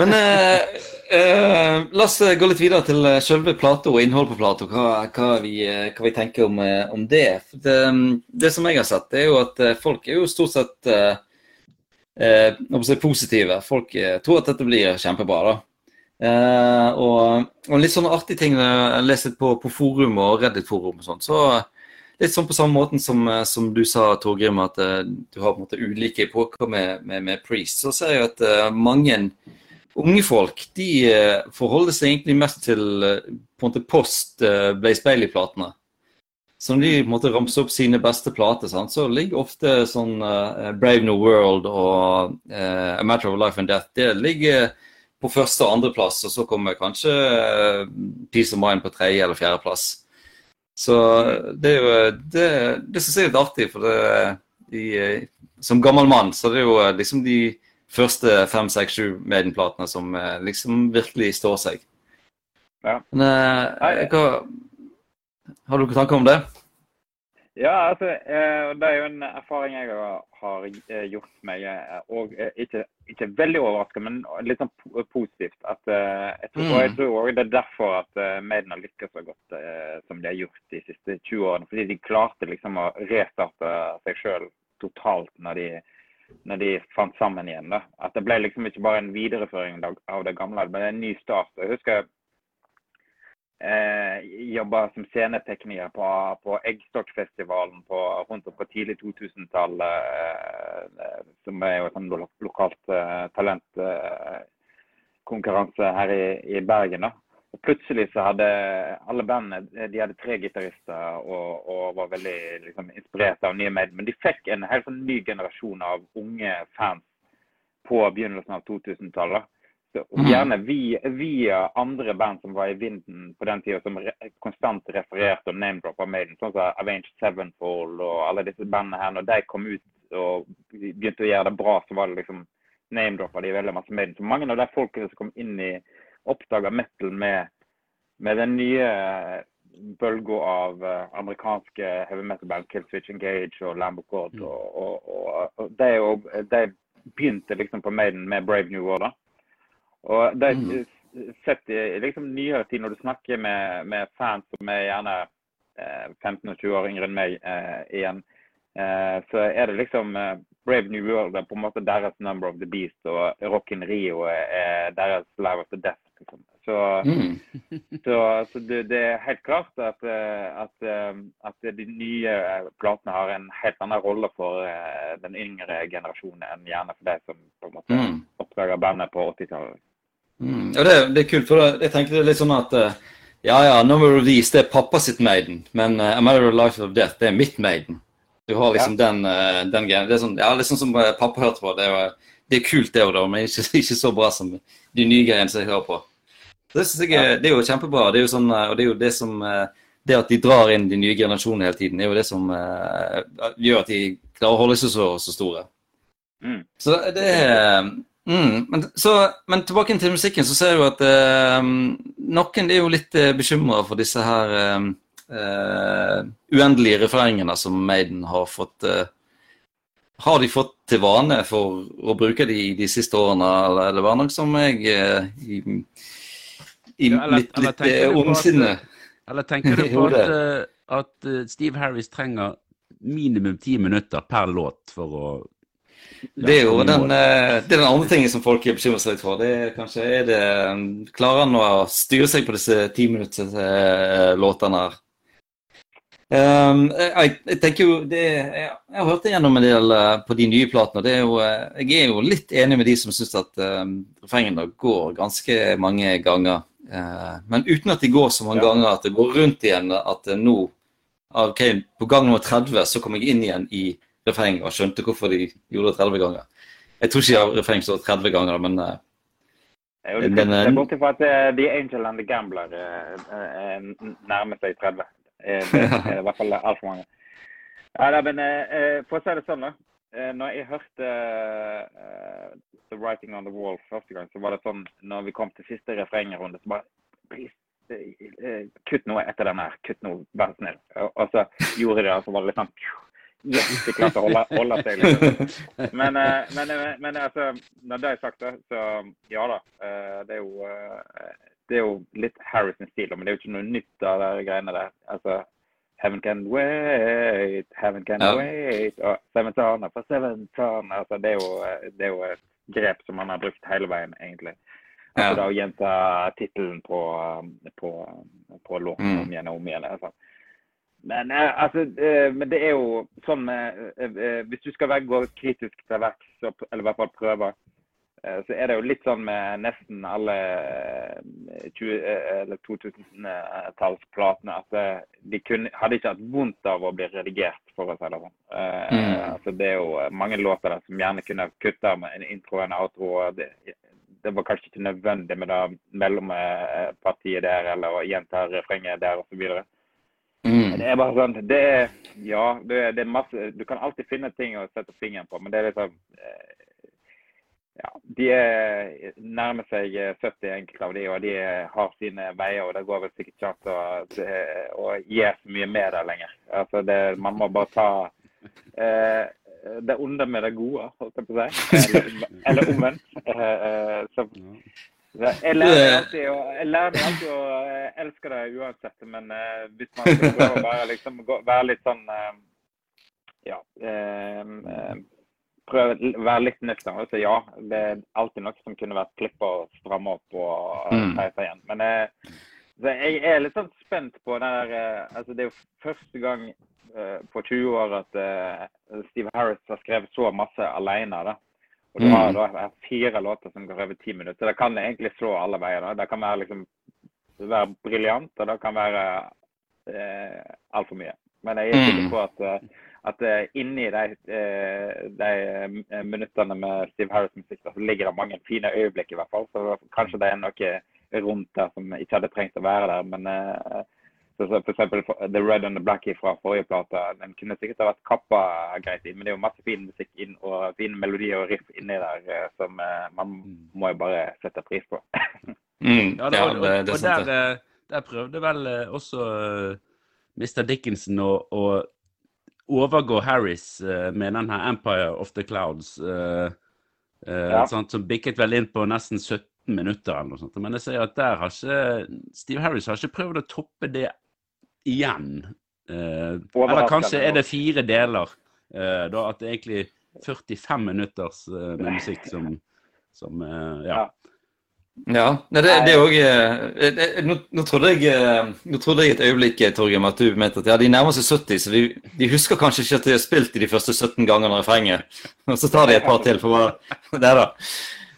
Men eh, eh, la oss gå litt videre til eh, selve plata og innholdet på plata. Hva, hva, vi, eh, hva vi tenker om, eh, om det. det. det. som jeg har sett, det er jo at folk er jo stort sett eh, si positive. Folk tror at dette blir kjempebra. da. og, og litt sånne artige ting jeg leser på, på forum og Reddit-forum og sånn, så litt sånn på samme måten som, eh, som du sa, Torgrim, at uh, du har på en måte ulike epoker med, med, med, Priest. Så ser jeg at uh, mange unge folk de uh, forholder seg egentlig mest til på en måte post Blaze Bailey-platene. Så når de måte ramser opp sine beste plater, sant, så ligger ofte sånn Brave New World og A Matter of Life and Death det ligger på første og andreplass, og så kommer kanskje Peace of Mind på tredje eller fjerdeplass. Så det er jo Det, det syns jeg er litt artig, for det, de, som gammel mann så det er jo liksom de første fem, seks, sju medienplatene som liksom virkelig står seg. Ja. Men uh, hva, Har du noen tanker om det? Ja, altså, eh, det er jo en erfaring jeg har eh, gjort meg. Eh, og ikke, ikke veldig overraska, men litt sånn positivt. At, jeg tror, mm. jeg tror også det er derfor at Maiden har lykkes så godt som de har gjort de siste 20 årene. Fordi de klarte liksom å restarte seg sjøl totalt når de, når de fant sammen igjen. Da. At det ble liksom ikke bare en videreføring av det gamle, men en ny start. Jeg husker eh, jobba som scenetekniker på, på Eggstokkfestivalen rundt på tidlig 2000-tall. Eh, som er jo sånn lo lokalt eh, talentkonkurranse her i, i Bergen. da. Og Plutselig så hadde alle bandene de hadde tre gitarister og, og, var veldig liksom, inspirert av nye medier, Men de fikk en helt sånn ny generasjon av unge fans på begynnelsen av 2000-tallet Så, gjerne via, via andre band som var i vinden på den tida, som re konstant refererte og name-droppa Maiden. Sånn som Avenged Sevenfold og alle disse bandene her. Når de kom ut og begynte å gjøre det bra, så var det liksom name-droppa de veldig masse Maiden. Så mange av de folkene som kom inn i oppdaga metal med, med den nye bølga av uh, amerikanske heavy metal-band, Killswitch Engage og Lambo of God. Mm. Og, og, og, og de, de begynte liksom på Maiden med Brave New World. da. Og det Mm. sett i liksom nyere når du snakker med, med fans som er gjerne eh, 15 20 år yngre enn meg eh, igjen, eh, så er det liksom eh, Brave New World er på en måte deres Number of the Beast, og Rock in Rio er, er deres Live of the Death. Liksom. Så, Mm. så, så det, det er helt klart at, eh, at, eh, at de nye platene har en helt annen rolle for den yngre generasjonen enn gjerne for de som på en måte Mm. oppdaga bandet på 80-tallet. Mm. Og det, det er kult, for det, jeg tenkte det er litt sånn at eh, ja, ja, Number of These det er pappa sitt Maiden, men uh, A Matter of Life of Death det er mitt Maiden. Du har liksom den, uh, den greia. Det er sånn, ja, sånn som pappa hørte på. Det er, det er kult, det òg, men ikke, ikke så bra som de nye greiene som jeg hører på. Det, jeg, er- det er jo kjempebra. Det er jo sånn, og det er jo det som Det at de drar inn de nye generasjonene hele tiden, er jo det som gjør at de klarer å holde seg så, så store. Mm. Så det er mm, men, så, men tilbake til musikken, så ser jo at eh, noen er jo litt uh, bekymra for disse her eh, eh, uendelige refrengene som Maiden har fått eh, Har de fått til vane for å bruke de de siste årene, eller det var noe som jeg eh, i, i Ja, eller- litt, litt eh, du ondsinne? Eller tenker du på at, eh, at eh, Steve Harris trenger minimum ti minutter per låt for å Det er jo den, eh, det er den andre tingen som folk bekymrer seg litt for. Det er kanskje er det Klarer han å styre seg på disse timinutterslåtene her? Um, jeg, jeg tenker jo det, jeg, jeg har hørt det gjennom en del eh, på de nye platene. og Det er jo, eh, jeg er jo litt enig med de som syns at um, refrengene går ganske mange ganger. Uh, men uten at de går så mange Ja. ganger at det går rundt igjen. At nå ok, På gang nummer 30 så kommer jeg inn igjen i refrenget og skjønte hvorfor de gjorde det 30 ganger. Jeg tror ikke jeg har refreng så 30 ganger, men uh, Det jo litt det eh, er bortsett fra at eh, The Angel and the Gambler eh, eh, eh, nærmer seg 30. Eh, Det er i hvert fall altfor mange. Ja, da, men eh, eh, For å si det sånn, da. Eh, Når jeg hørte eh, The Writing on the Wall første gang, så var det sånn Når vi kom til siste refrengrunde, så bare Please, eh, eh, kutt noe etter den her. Kutt noe, vær så snill. Og så gjorde de det, og så var det litt sånn Yes, klart å holde, holde seg. liksom. Men, eh, men, eh, men altså, når det er sagt, så ja da. eh, Det er jo, eh, det er jo litt Harrison-stil, men det er jo ikke noe nytt av de greiene der. Altså, Heaven can wait, heaven can Ja. wait, og Seven Ton for Seven Ton. Altså, det, er jo, eh, det er jo et grep som man har brukt hele veien, egentlig. Altså, Ja. da Å gjenta tittelen på, eh, på, på låten Mm. om igjen og om igjen. Altså. Men, eh, altså, eh, men det er jo sånn med eh, Hvis du skal gå kritisk til verks, eller i hvert fall prøve, så er det jo litt sånn med nesten alle eh, 20 eh, eller 2000-tallsplatene at de kunne, hadde ikke hatt vondt av å bli redigert, for å si det sånn. Mm. altså, det er jo mange låter der som gjerne kunne kutta med en intro og en outro. og det, det var kanskje ikke nødvendig med det mellompartiet der, eller å gjenta refrenget der, osv. Det er bare sånn det Ja, det er, det er masse Du kan alltid finne ting å sette fingeren på, men det er liksom eh, Ja. De er nærmer seg eh, 70, enkelte av de, og de har sine veier, og det går vel sikkert ikke an å, gi så mye med det lenger. Altså, det, man må bare ta eh, det onde med det gode, holdt jeg på å si. Eller, eller omvendt. Eh, eh, så Jeg lærer alltid, å, jeg lærer meg alltid å eh, elske det uansett, men eh, hvis man skal prøve å være, liksom, være litt sånn eh, Ja. Prøve å være litt nøktern. si ja, det er alltid noe som kunne vært klippa og stramma opp og Mm. igjen. Men så jeg er litt sånn spent på den der altså Det er jo første gang på 20 år at Steve Harris har skrevet så masse alene. da. Og du Mm. har da fire låter som går over ti minutter. Det kan egentlig slå alle veier. da. Det kan være liksom være briljant, og det kan være eh, altfor mye. Men jeg er sikker Mm. på at, eh, at uh, inni de, uh, de minuttene med Steve Harris-musikk så ligger det mange fine øyeblikk, i hvert fall. Så kanskje det er noe rundt der som ikke hadde trengt å være der. Men uh, for eksempel The Red and the Black fra forrige plate, den kunne sikkert ha vært kappa greit inn. Men det er jo masse fin musikk inn, og fine melodier og riff inni der som man må jo bare sette pris på. mm, ja, det, og, og, og der, der, prøvde vel også Mr. Dickinson å, å overgå Harris med den her Empire of the Clouds. Uh, uh, ja. sånt, som bikket vel inn på nesten 17 minutter eller noe sånt. Men jeg sier at der har ikke Steve Harris har ikke prøvd å toppe det igjen. eller kanskje er det fire deler. da At det er egentlig 45 minutters med musikk som, som ja. Ja, det, det er òg eh, nå, nå, trodde jeg, eh, nå trodde jeg et øyeblikk Torgrim, at du mente at ja, de nærmer seg 70, så de, de, husker kanskje ikke at de har spilt i de første 17 gangene refrenget. Og så tar de et par til for hva Det da.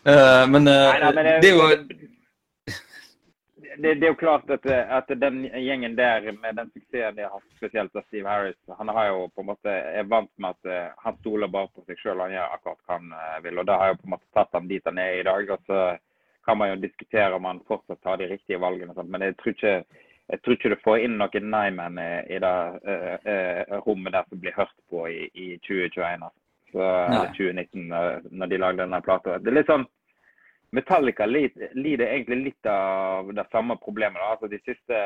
Uh, men, uh, Nei, da, men det, det, er jo det, det, er jo klart at, at, den gjengen der, med den suksessen de har hatt, spesielt av Steve Harris, han har jo på en måte, er vant med at han stoler bare på seg sjøl. Han gjør akkurat hva han vil. og Det har jo på en måte tatt ham dit han er i dag. og så kan man jo diskutere om han fortsatt tar de riktige valgene. Men jeg tror ikke, jeg tror ikke du får inn noen nei-menn i det uh, uh, rommet der som blir hørt på i, i 2021. Altså. Så, eller 2019, når de lagde denne plata. Det er litt sånn Metallica lider egentlig litt av det samme problemet. Altså, de siste,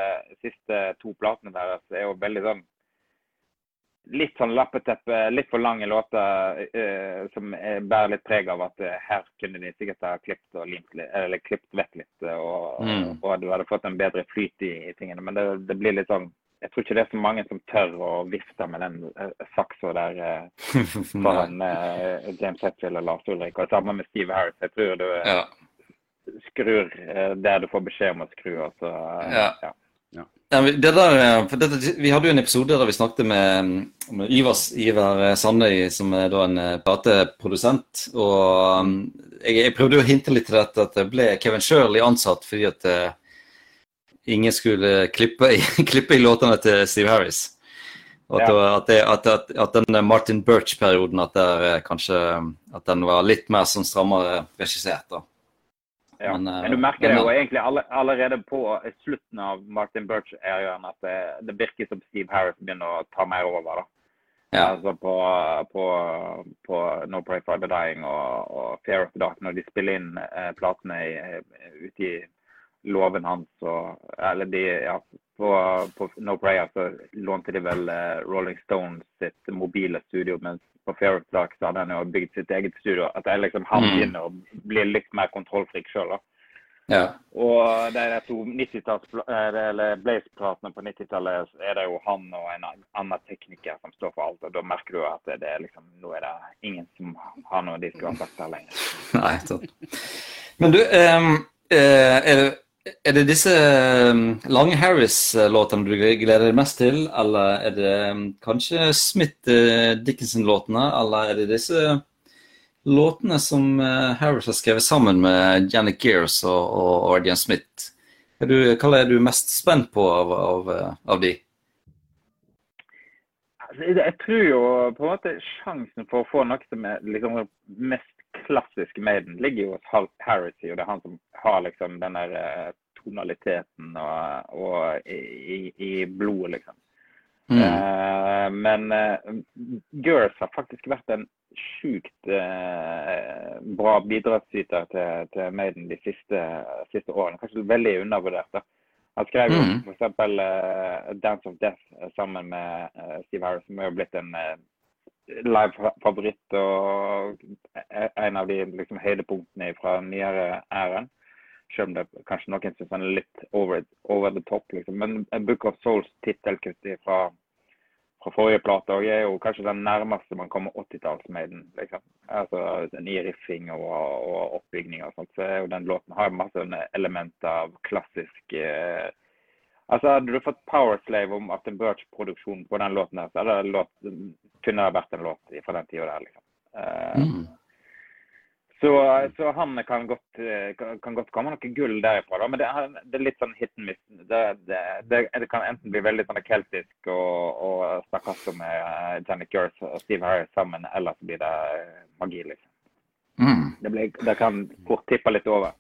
siste to platene deres er jo veldig sånn litt sånn lappeteppe, litt for lange låter uh, som bærer litt preg av at uh, her kunne de sikkert ha klippet og limt eller klippet vekk litt, og, mm. og, du hadde fått en bedre flyt i, i tingene. Men det, det, blir litt sånn Jeg tror ikke det er så mange som tør å vifte med den uh, saksa der uh, foran uh, James Hetfield og Lars Ulrik. Og sammen med Steve Harris. Jeg tror du ja. skrur der du får beskjed om å skru. Og så, ja. ja. Ja, det der, dette, vi hadde jo en episode der vi snakket med, med Ivers Ivar Sandøy, som er da en eh, plateprodusent. Og um, jeg, jeg, prøvde jo å hinte litt til dette at det ble Kevin Shirley ansatt fordi at ingen skulle klippe i, klippe i, låtene til Steve Harris. At, ja. at, det, at, at den Martin Birch-perioden at, kanskje, at den var litt mer sånn strammere regissert. da. Ja. Men, men, du merker det jo egentlig allerede på slutten av Martin Birch-æraen at det, det, virker som Steve Harris begynner å ta mer over. da. Ja. Altså på, på, på, No Pray for the Dying og, og Fear of the Dark, når de spiller inn eh, platene ute i låven hans og Eller de, ja, på, på No Prayer så lånte de vel eh, Rolling Stones sitt mobile studio, mens på Fair of Dark så hadde han jo bygd sitt eget studio. At jeg liksom han mm. og å bli litt mer kontrollfrik sjøl. Ja. Og de to 90-talls, eh, eller Blaze-platene på 90-tallet er det jo han og en annen tekniker som står for alt. og Da merker du at det er liksom, nå er det ingen som har noe de skulle ha sagt der lenger. Nei, sånn. Men du, um, er det er det disse um, lange Harris-låtene du gleder deg mest til, eller er det um, kanskje Smith-Dickinson-låtene, eller er det disse låtene som uh, Harris har skrevet sammen med Janet Gears og, og Ardian Smith? Er du, hva er du mest spent på av, av, uh, av de? Altså, jeg tror jo på en måte sjansen for å få noe som er liksom mest klassiske Maiden ligger jo hos Harris, og det er han som har liksom den der uh, tonaliteten og, og i, i, blodet, liksom. Mm. Uh, men uh, Girls har faktisk vært en sjukt uh, bra bidragsyter til, til Maiden de siste, siste, årene. Kanskje veldig undervurdert. da. Han skrev mm. f.eks. Uh, 'Dance of Death' sammen med Steve Harris, som er jo blitt en live-favoritt og en av de liksom, høydepunktene fra nyere æren. Selv om det kanskje noen syns han er litt over, over, the top. Liksom. Men Book of Souls tittelkutt fra, fra forrige plate er jo kanskje den nærmeste man kommer 80-tallsmaiden. Liksom. Altså, ny riffing og, og, oppbygning og sånt. Så er jo den låten har masse elementer av klassisk eh, Altså, Hadde du fått Powerslave om Aften Birch-produksjonen på den låten, her, så hadde det låt, kunne det vært en låt fra den tida der. liksom. Uh, mm. Så, så han kan godt, eh, kan kan godt komme noe gull derifra. Da. Men det det er litt sånn hit and miss. Det, det, det, kan enten bli veldig sånn keltisk og, og stakkato med eh, Janet Gers og Steve Harris sammen, eller så blir det eh, magi, liksom. Mm. Det, blir, det kan fort tippe litt over.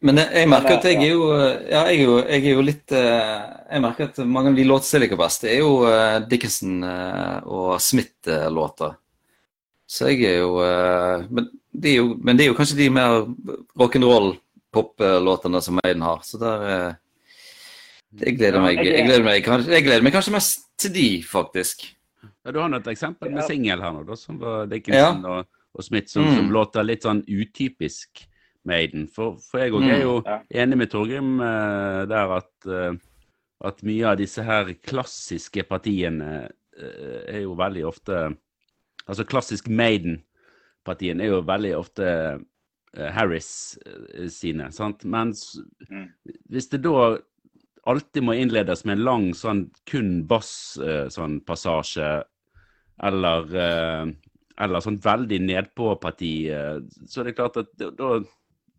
Men jeg, jeg merker at jeg er jo Ja, jeg er jo, jeg er jo litt eh, Jeg merker at mange av de låtene jeg liker best, det er jo eh, Dickinson eh, og Smith-låter. Så jeg er jo eh, men, det er jo men det er jo kanskje de mer rock'n'roll-poplåtene som Maiden har. Så der eh, Jeg gleder meg jeg gleder meg, jeg gleder meg kanskje mest til de, faktisk. Ja, du har nå et eksempel med singel her nå, da, som var Dickinson og, og Smith, som, som Mm. låter litt sånn utypisk Maiden. For, for jeg òg Mm. er jo Ja. enig med Torgrim uh, der at, uh, at mye av disse her klassiske partiene uh, er jo veldig ofte Altså klassisk Maiden-partiene er jo veldig ofte Harris sine, sant. Mens Mm. hvis det da alltid må innledes med en lang sånn kun bass eh, sånn eller, eller sånn veldig nedpå-parti, så er det klart at da,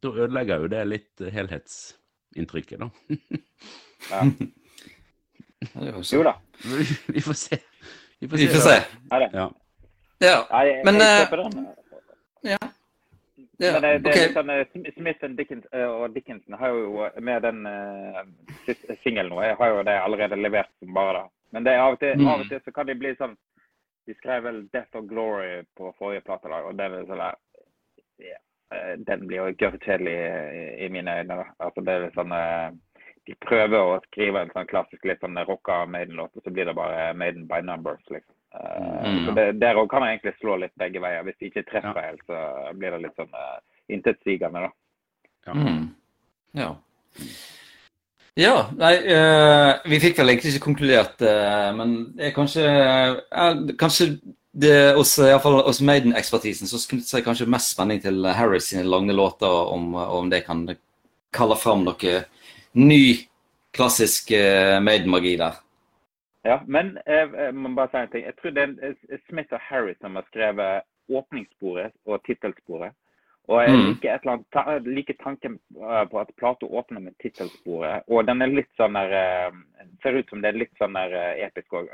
da ødelegger jo det litt eh, helhetsinntrykket, da. Ja. Ja, jo da. Vi får se. Vi får se. Vi får se. Ja. Ja, Men, eh, kjøper den. ja. Men det, det er sånn, eh, Smith and Dickens, eh, og Dickinson har jo eh, med den uh, singelen nå, jeg har jo det allerede levert som bare da. Men det er av og, til, Mm. av og til så kan de bli sånn De skrev vel 'Death of Glory' på forrige plate, og det er vel sånn der ja, eh, Den blir jo gørrkjedelig i, i mine øyne. Altså det er sånn eh, De prøver å skrive en sånn klassisk litt sånn rocka Maiden-låt, og så blir det bare Maiden by numbers, liksom. Eh, Mm. så det, Der òg kan man egentlig slå litt begge veier. Hvis de ikke treffer helt, så blir det litt sånn uh, intetsigende, da. Ja. Mm. Ja. Ja, nei, uh, vi fikk vel egentlig ikke konkludert, uh, men det er kanskje uh, Kanskje det hos, i fall hos Maiden-ekspertisen så knytter seg kanskje mest spenning til Harris sine lange låter, om, om det kan kalle fram noe ny, klassisk uh, Maiden-magi der. Ja, men jeg, jeg må bare si en ting. Jeg tror det er eh, Smith og Harris som har skrevet åpningssporet og tittelsporet. Og jeg Mm. liker, et eller annet, ta, liker tanken eh, på at plata åpner med tittelsporet. Og den er litt sånn der eh, Ser ut som det er litt sånn der eh, episk òg.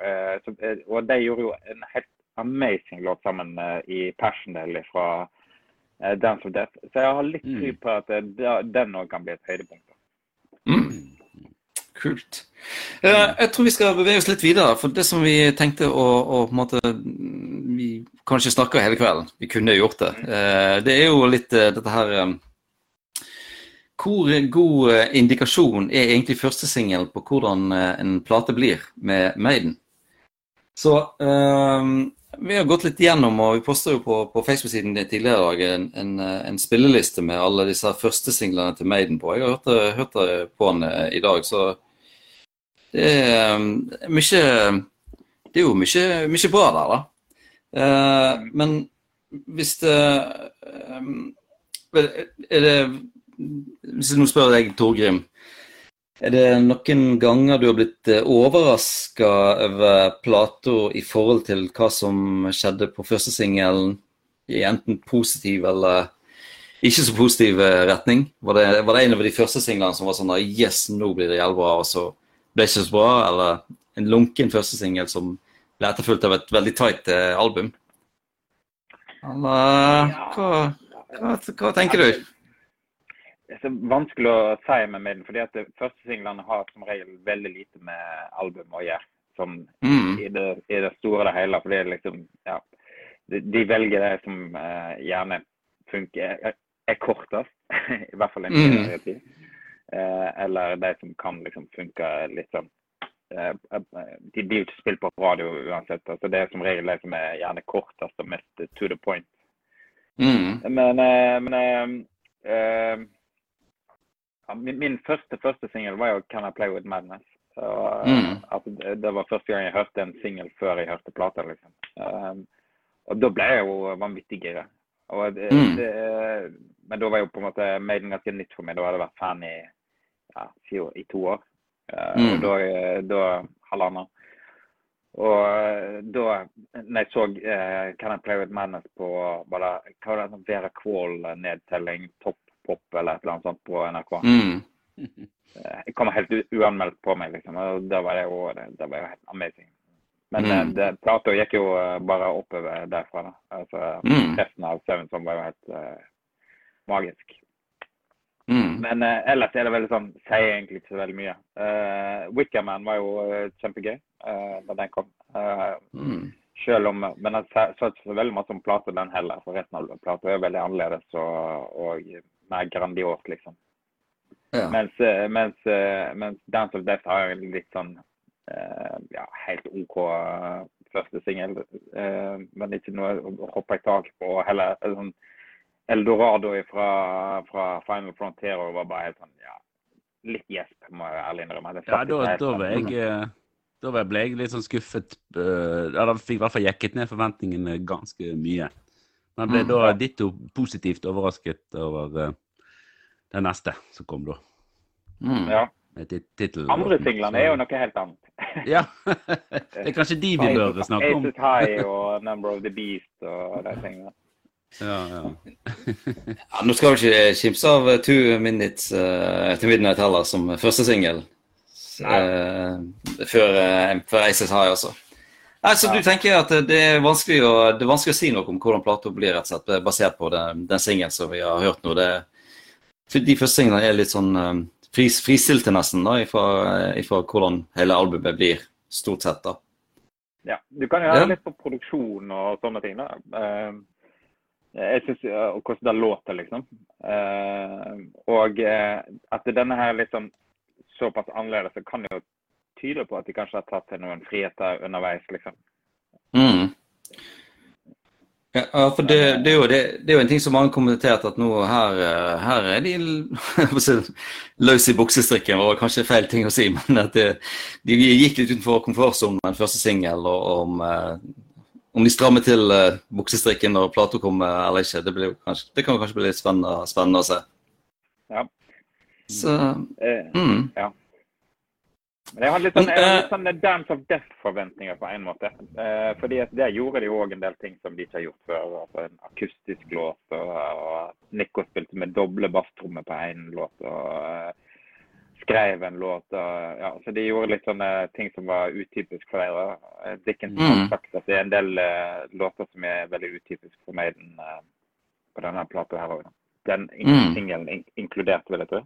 Og de gjorde jo en helt amazing låt sammen eh, i Daily fra eh, Dance of Death. Så jeg har litt Mm. tro på at eh, den òg kan bli et høydepunkt. Mm. Kult. Jeg tror vi skal bevege oss litt videre, for det som vi tenkte å, å på en måte Vi kan ikke snakke hele kvelden, vi kunne jo gjort det. Det er jo litt dette her Hvor god indikasjon er egentlig førstesingelen på hvordan en plate blir med Maiden? Så eh, vi har gått litt gjennom, og vi posta jo på, på Facebook-siden tidligere i dag en, en, eh, en spilleliste med alle disse første singlene til Maiden på. Jeg har hørt, det- hørt på den eh, i dag, så det er um, mye Det er jo mye, mye bra der, da. Eh, men hvis det Er det Hvis jeg nå spør deg, Torgrim. Er det noen ganger du har blitt overraska over plata i forhold til hva som skjedde på første singelen, i enten positiv eller ikke så positiv eh, retning? Var det, var det en av de første singlene som var sånn at Yes, nå blir det jævlig bra, og så ble det ikke så bra? Eller en lunken første singel som ble etterfulgt av et veldig tight eh, album? Eller hva, hva, hva tenker du? Det er vanskelig å si med Maiden, fordi at de første singlene har som regel veldig lite med album å gjøre. Som Mm. i, det, i det store og det hele. For det er liksom, ja, de, de velger det som uh, gjerne funker, er, er kortest. I hvert fall en Mm. tid. Uh, eller de som kan liksom funke litt sånn uh, eh, De blir jo ikke spilt på radio uansett. altså Det er som regel de som er gjerne kortest og mest to the point. Mm. Men, eh, men eh, eh, ja, min, min første første singel var jo 'Can I Play With Madness'. Og, Mm. altså, det, det var første gang jeg hørte en singel før jeg hørte plata. Liksom. Um, og da ble jeg jo vanvittig gira. Mm. men da var jo på en måte Maiden ganske nytt for meg. Da hadde jeg vært fan i, ja, i to år. Uh, Mm. Og da, da halvannet. Og eh, da når jeg så uh, Can I Play With Madness på bare, hva var det, Vera Kvål-nedtelling, Topp Pop eller et eller annet sånt på NRK. Mm. Eh, Jeg kom helt uanmeldt på meg, liksom. Og da var det jo, det, var jo helt amazing. Men Mm. eh, det, plata gikk jo eh, bare oppover derfra. da. Altså, Mm. Resten av Seven var jo helt uh, magisk. Mm. Men uh, ellers er det veldig sånn, sier egentlig ikke så veldig mye. Uh, Wickerman var jo uh, kjempegøy uh, da den kom. Mm. selv om, Men jeg sa sa ikke så veldig masse om plata den heller, for resten av plata er veldig annerledes og, og mer grandios, liksom. Ja. Mens, eh, mens, eh, mens Dance of Death har en litt sånn uh, ja, helt OK første singel, Uh, men ikke noe å hoppe i taket på. Heller sånn Eldorado fra, fra Final Frontier var bare helt sånn ja, litt gjesp, må jeg ærlig innrømme. Det Ja, da, da var jeg Da ble jeg litt sånn skuffet. Uh, Ja, da fikk i hvert fall jekket ned forventningene ganske mye. Men ble Mm. da ditto positivt overrasket over eh, den neste som kom da. Mm. Ja. Titel. Andre singlene er jo noe helt annet. Ja. det er kanskje de vi bør snakke om. Aces High og Number of the Beast og de tingene. Ja, ja. Ja, nå skal vi ikke kimse av eh, Two Minutes uh, til Midnight heller som første singel. Uh, før, uh, før Aces High også. Nei, så Ja. du tenker at det er å, det er vanskelig å si noe om hvordan plata blir, rett og slett, basert på den, den singelen som vi har hørt nå. Det, de første singlene er litt sånn um, fris, fristilte nesten, da, ifra, ifra hvordan hele albumet blir, stort sett. da. Ja, Du kan jo høre Ja. litt på produksjon og sånne ting. da. Eh, jeg synes, og Hvordan det låter, liksom. Eh, og eh, at denne her liksom såpass annerledes, så kan jo tyde på at de kanskje har tatt seg noen friheter underveis, liksom. Mm. Ja, ja, for det, det, er jo, det, det er jo en ting som mange har kommentert, at nå her, eh, her er de løs i buksestrikken, var kanskje feil ting å si, men at det, de gikk litt utenfor komfortsonen med den første singel, og om, eh, om de strammer til eh, buksestrikken når plata kommer eller ikke, det, kanskje, det kan kanskje bli litt spennende, spennende å se. Ja. Så, mm. mm. Men jeg har litt sånn, har eh, litt sånn Dance of Death-forventninger på en måte. Eh, fordi at der gjorde de òg en del ting som de ikke har gjort før. altså En akustisk låt, og, og Nico spilte med doble basstrommer på én låt. og eh, Skrev en låt. Og, ja, så de gjorde litt sånne ting som var utypisk for dere. Dickinson har Mm. sagt at det er en del uh, låter som er veldig utypisk for Maiden uh, på denne plata her òg. Den Mm. singelen in inkludert, vil jeg tro.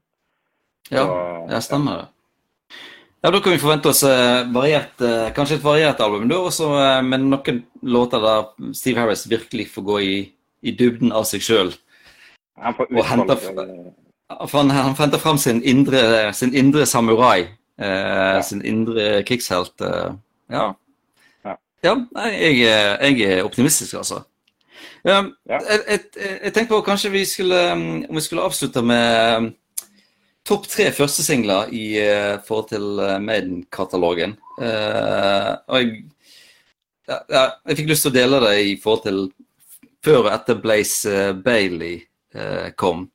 ja, det ja, stemmer det. Ja, Da kan vi forvente oss eh, variert, eh, kanskje et variert album, da, også eh, med noen låter der Steve Harris virkelig får gå i, i dybden av seg sjøl. Han får Og henter Han, han henter fram sin indre, sin indre samurai, eh, Ja. sin indre krigshelt. Eh, ja. Ja. ja nei, jeg, jeg er optimistisk, altså. Um, jeg, jeg, jeg tenkte på kanskje vi skulle, um, om vi skulle avslutte med um, topp tre første singler i uh, forhold til uh, Maiden-katalogen. Uh, og jeg, ja, jeg fikk lyst til å dele det i forhold til før og etter Blaze Bailey kom.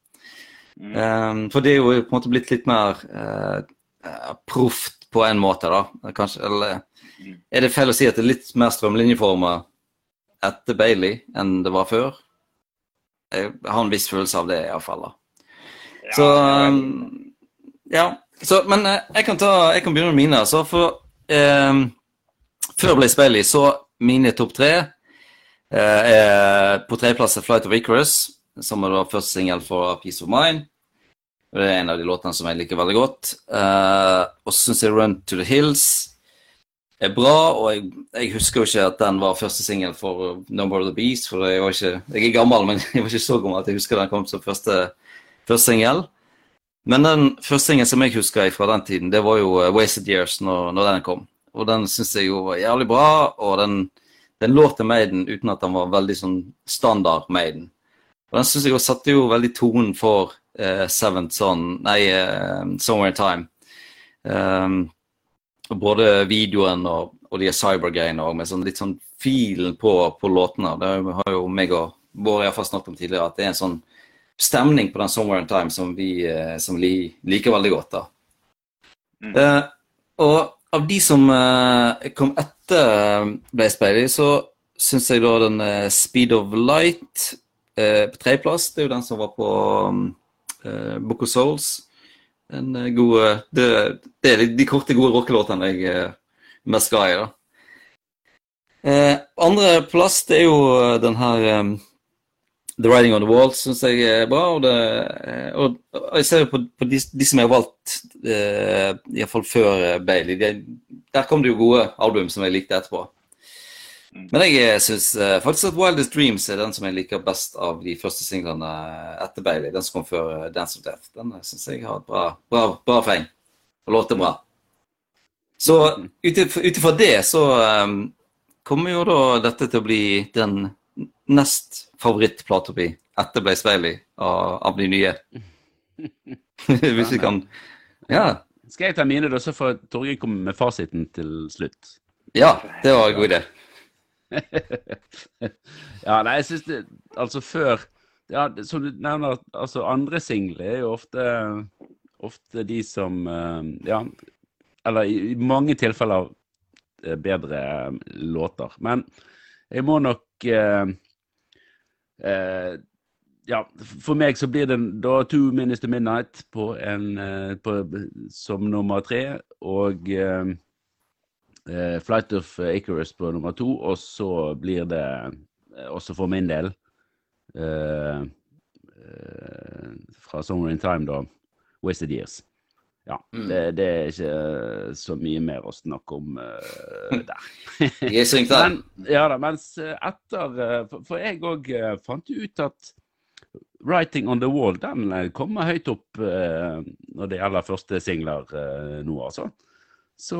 Mm. Um, for det er jo på en måte blitt litt mer uh, proft på en måte, da. Kanskje, eller Mm. er det feil å si at det er litt mer strømlinjeforma etter Bailey enn det var før? Jeg har en viss følelse av det, iallfall. Så um, Ja. Så, men eh, jeg kan, ta, jeg kan begynne med mine. Så for um, før Blaze Bailey, så mine topp tre eh, er på tredjeplass er Flight of Icarus, som er da første singel for Peace of Mind. Og Det er en av de låtene som jeg liker veldig godt. Eh, og så syns jeg Run to the Hills er bra, og jeg, jeg husker jo ikke at den var første singel for Number of the Beast, for jeg var ikke Jeg er gammel, men jeg var ikke så gammel at jeg husker den kom som første, første singel. Men den første singelen som jeg husker fra den tiden, det var jo eh, Wasted Years når, når den kom. Og den syns jeg jo var jævlig bra, og den, den lå til Maiden uten at den var veldig sånn standard Maiden. Og den syns jeg også satte jo veldig tonen for eh, Seventh Son, nei, eh, Somewhere in Time. Um, både videoen og, og de cybergreiene òg, med sånn litt sånn filen på, på låtene. Det har jo meg og Bård iallfall snakket om tidligere, at det er en sånn stemning på den Somewhere in Time som vi eh, som vi liker veldig godt. da. Mm. Uh, og av de som uh, kom etter Blaze Bailey, så syns jeg da den uh, Speed of Light på tredjeplass, det er jo den som var på eh, Book of Souls. En god det, det er de, korte, gode rockelåtene jeg mest glad i, da. Andreplass, andre plass, det er jo den her eh, The Writing on the Wall syns jeg er bra. Og, det, eh, og, og jeg ser jo på, på de, de, som jeg har valgt, uh, iallfall før eh, Bailey, de, der kom det jo gode album som jeg likte etterpå. Mm. Men jeg syns uh, faktisk at Wildest Dreams er den som jeg liker best av de første singlene etter Bailey. Den som kom før eh, Dance of Death. Den syns jeg har et bra, bra, bra feng. Og låter bra. Så ut ifra det så um, kommer jo da dette til å bli den nest favorittplata mi etter Blaze Bailey av, av de nye. Hvis vi kan Ja. Skal jeg ta mine, da, så får Torgeir komme med fasiten til slutt? Ja, det var en god idé. ja, nei, jeg syns det Altså, før ja, Som du nevner, altså andre singler er jo ofte, ofte de som eh, Ja, eller i, i mange tilfeller eh, bedre eh, låter. Men jeg må nok eh, eh, Ja, for meg så blir det da Two Minutes to Midnight på en, eh, på, som nummer tre. Og eh, eh, Flight of Icarus på nummer to. Og så blir det, eh, også for min del eh, Fra Summer in Time, da, Wasted Years. Ja, Mm. det, det er ikke eh, så mye mer å snakke om uh, der. Er synkt. Men, ja da, mens eh, etter For, for jeg òg fant ut at 'Writing on the Wall' den kommer høyt opp uh, når det gjelder første singler uh, nå, altså. Så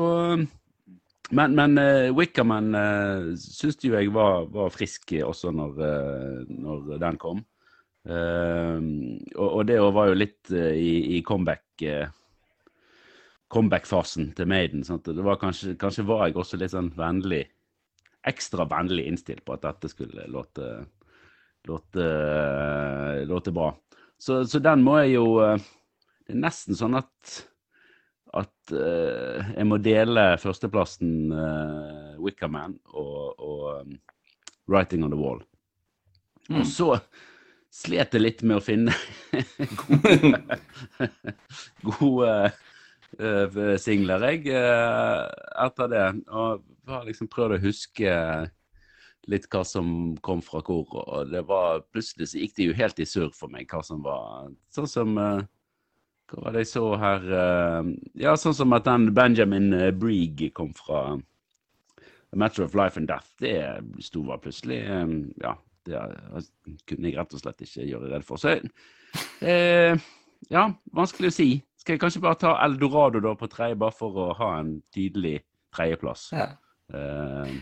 Men, men uh, Wickerman uh, syns jo jeg var, var frisk også når, når den kom. Og, og det var jo litt i, i comeback eh, comeback-fasen til Maiden. Sant? Det var kanskje, kanskje var jeg også litt sånn vennlig Ekstra vennlig innstilt på at dette skulle låte, låte, låte bra. Så, så den må jeg jo eh, Det er nesten sånn at at eh, jeg må dele førsteplassen uh, Wickerman og, og Writing on the Wall. Mm. Og så slet jeg litt med å finne gode, gode eh, singler, jeg, eh, etter det. Og har liksom prøvd å huske litt hva som kom fra hvor, og det var plutselig så gikk det jo helt i surr for meg hva som var Sånn som eh, Hva var det jeg så her Ja, sånn som at den Benjamin Breeg kom fra A Matter of Life and Death. Det sto var plutselig Ja, det kunne jeg rett og slett ikke gjøre redd for. Så eh, ja, vanskelig å si. Skal jeg kanskje bare ta Eldorado da på tredje, bare for å ha en tydelig tredjeplass? Ja. Eh,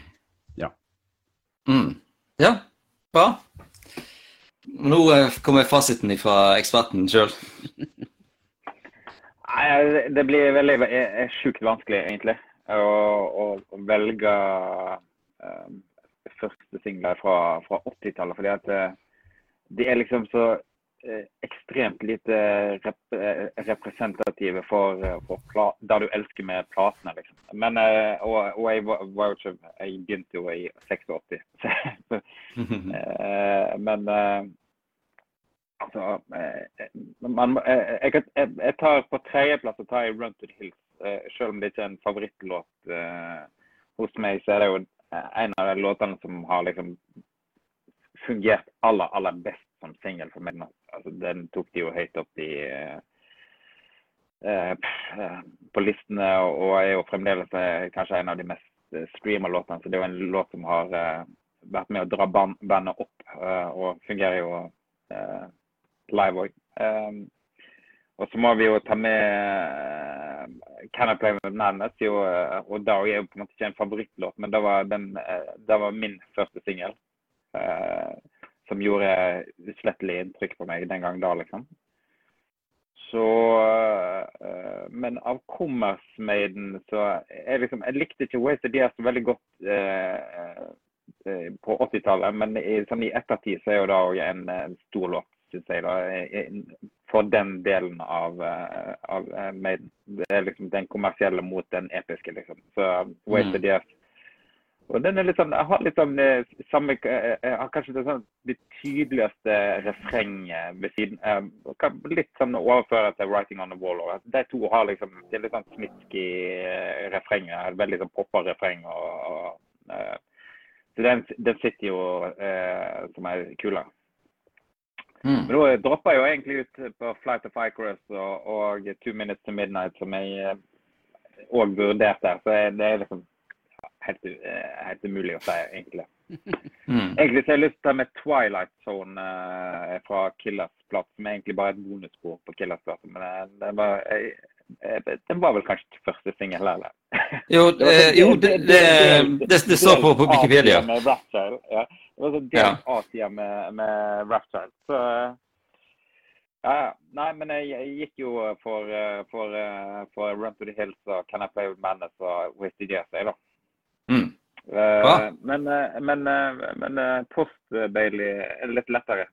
Mm. ja, bra. Nå eh, kommer fasiten fra eksperten sjøl. Nei, det blir veldig er sjukt vanskelig, egentlig, å, å, velge um, første singler fra, fra 80-tallet. Fordi at eh, de er liksom så eh, ekstremt lite rep eh, representative for, eh, for det du elsker med platene, liksom. Men, eh, og, og jeg var, jo ikke Jeg begynte jo i 86. Så, eh, men eh, Altså eh, man, eh, jeg, jeg, tar På tredjeplass tar jeg 'Run to the Hills'. Eh, selv om det ikke er en favorittlåt eh, hos meg, så er det jo eh, en av de låtene som har liksom fungert aller, aller best som singel for meg. Altså, den tok de jo høyt opp i eh, eh, på listene, og, er jo fremdeles eh, kanskje en av de mest streama låtene. Så det er jo en låt som har vært med å dra bandet opp, og fungerer jo live òg. Og så må vi jo ta med Can I Play With Madness. Jo, og da er jo på en måte ikke en favorittlåt, men det var, den, det var min første singel. Som gjorde uslettelig inntrykk på meg den gang da, liksom. Så Men av Commerce Maiden så jeg liksom Jeg likte ikke Wasted Years veldig godt på 80-tallet, men i, sånn i ettertid så er jo det òg en, en stor låt syns jeg, da, for den delen av, uh, av Maiden. Det er liksom den kommersielle mot den episke, liksom. Så Wasted mm. Years. Og den er litt sånn, Jeg har litt sånn samme Jeg har kanskje det, sånn, det tydeligste refrenget ved siden. Litt sånn overføre til 'Writing on the Wall'. Og de to har liksom Det er litt sånn smitski refreng. Veldig sånn poppa refreng. og, og så den, den sitter jo eh, som er kulere. Mm. Men da dropper jeg jo egentlig ut på Flight of Icarus og, og Two Minutes to Midnight, som jeg òg eh, vurderte. Så det er liksom helt, eh, helt umulig å si, egentlig. Mm. Egentlig så har jeg lyst til å ta med Twilight Zone eh, fra Killers plass, som er egentlig bare et bonusspor på Killers plass. Men eh, det var, jeg, den var vel kanskje ikke første singel heller. Jo, det, jo det, det, det, det, står på, på Wikipedia. Med Rapchild, ja. Det var sånn del A-sida med, med Rapchild. Så ja, ja. Nei, men jeg, jeg gikk jo for, for, for, Run to the Hills og Can I Play With Madness og Wasted Years, jeg, da. Mm. Uh, men, men, men Post Bailey er litt lettere.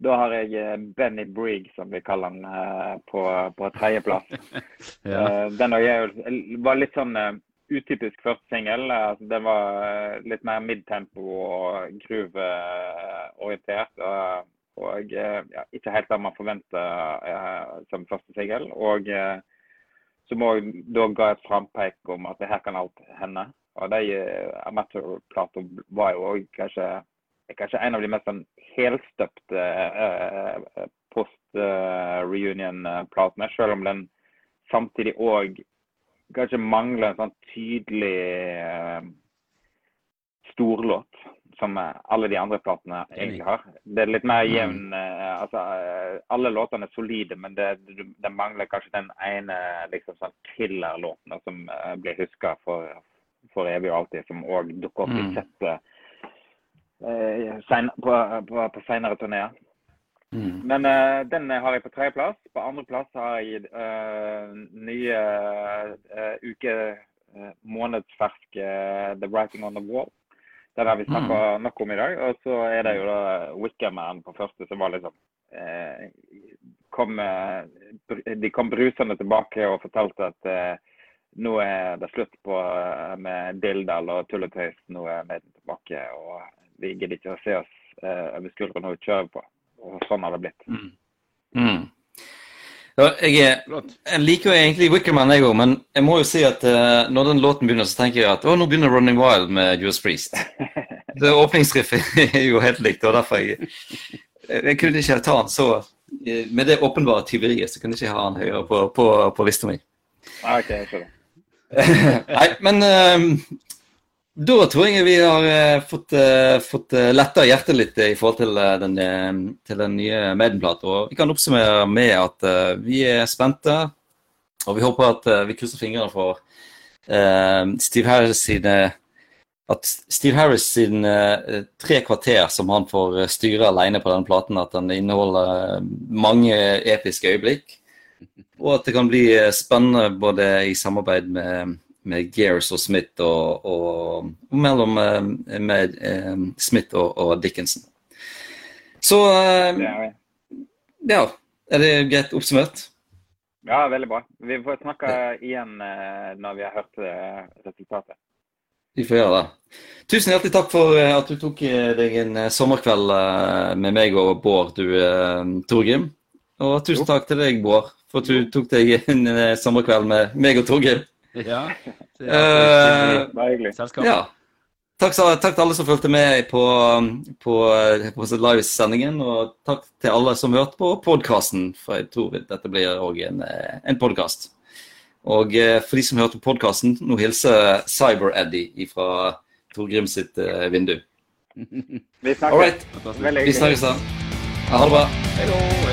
Da har jeg eh, Benny Brigg, som vi kaller han, eh, på, på tredjeplass. ja. Eh, den var litt sånn utypisk første singel. Altså, den var litt mer midtempo og groove-orientert. Og, og ja, ikke helt det man forventer som første singel. Og som òg da ga et frampeik om at her kan alt hende. Og de amatørplatene var jo òg kanskje kanskje en av de mest sånn helstøpte uh, post-reunion-platene. Selv om den samtidig òg kanskje mangler en sånn tydelig uh, storlåt. Som alle de andre platene egentlig har. Det er litt mer mm. jevn uh, altså, Alle låtene er solide, men det, det, mangler kanskje den ene liksom sånn killer-låten som blir huska for, for evig og alltid, som òg dukker opp i mm. settet Eh, sen, på, på, på senere turneer. Mm. Men uh, den har jeg på tredjeplass. På andreplass har jeg uh, nye uh, uke månedsferske The Writing on the Wall. Den har vi snakka mm. nok om i dag. Og så er det jo da Wickerman på første, som var liksom kom, De kom brusende tilbake og fortalte at nå er det slutt på med Dildal og tulletøys. Nå er vi tilbake. og vi gidder ikke å se oss eh, over skuldrene og kjøre på. Og sånn har det blitt. Mm. Mm. Ja, jeg, jeg, liker jo egentlig Wickerman, jeg òg, men jeg må jo si at uh, når den låten begynner, så tenker jeg at å, nå begynner Running Wild med Judas Priest. Det Åpningsriffet er jo helt likt, og derfor jeg, jeg kunne ikke ta han så Med det åpenbare tyveriet så kunne jeg ikke ha han høyere på, på, på lista mi. Okay, Nei, men uh, da tror jeg vi har uh, fått, uh, fått letta hjertet litt i forhold til, den, til den nye Maiden-plata. Vi kan oppsummere med at vi er spente, og vi håper at vi krysser fingrene for Steve Harris sine at Steve Harris sine tre kvarter som han får styre alene på denne platen, at den inneholder mange episke øyeblikk. Og at det kan bli spennende både i samarbeid med med Gears og Smith og, og, og mellom eh, med, eh, Smith og, og, Dickinson. Så eh, ja, er det greit oppsummert? Ja, veldig bra. Vi får snakke igjen når vi har hørt resultatet. Vi får gjøre det. Tusen hjertelig takk for at du tok deg en sommerkveld med meg og Bård, du Torgrim. Og tusen takk til deg, Bård, for at du tok deg en sommerkveld med meg og Torgrim. Ja. Uh, Selskap. Ja. Takk, takk, til alle som fulgte med på, på, på livesendingen. Og takk til alle som hørte på podkasten, for jeg tror dette blir òg en, en podkast. Og eh, for de som hørte på podkasten, nå hilser Cyber-Eddie fra Torgrim sitt uh, vindu. Vi snakkes. Right. Vi snakkes da. Ha det bra. Hei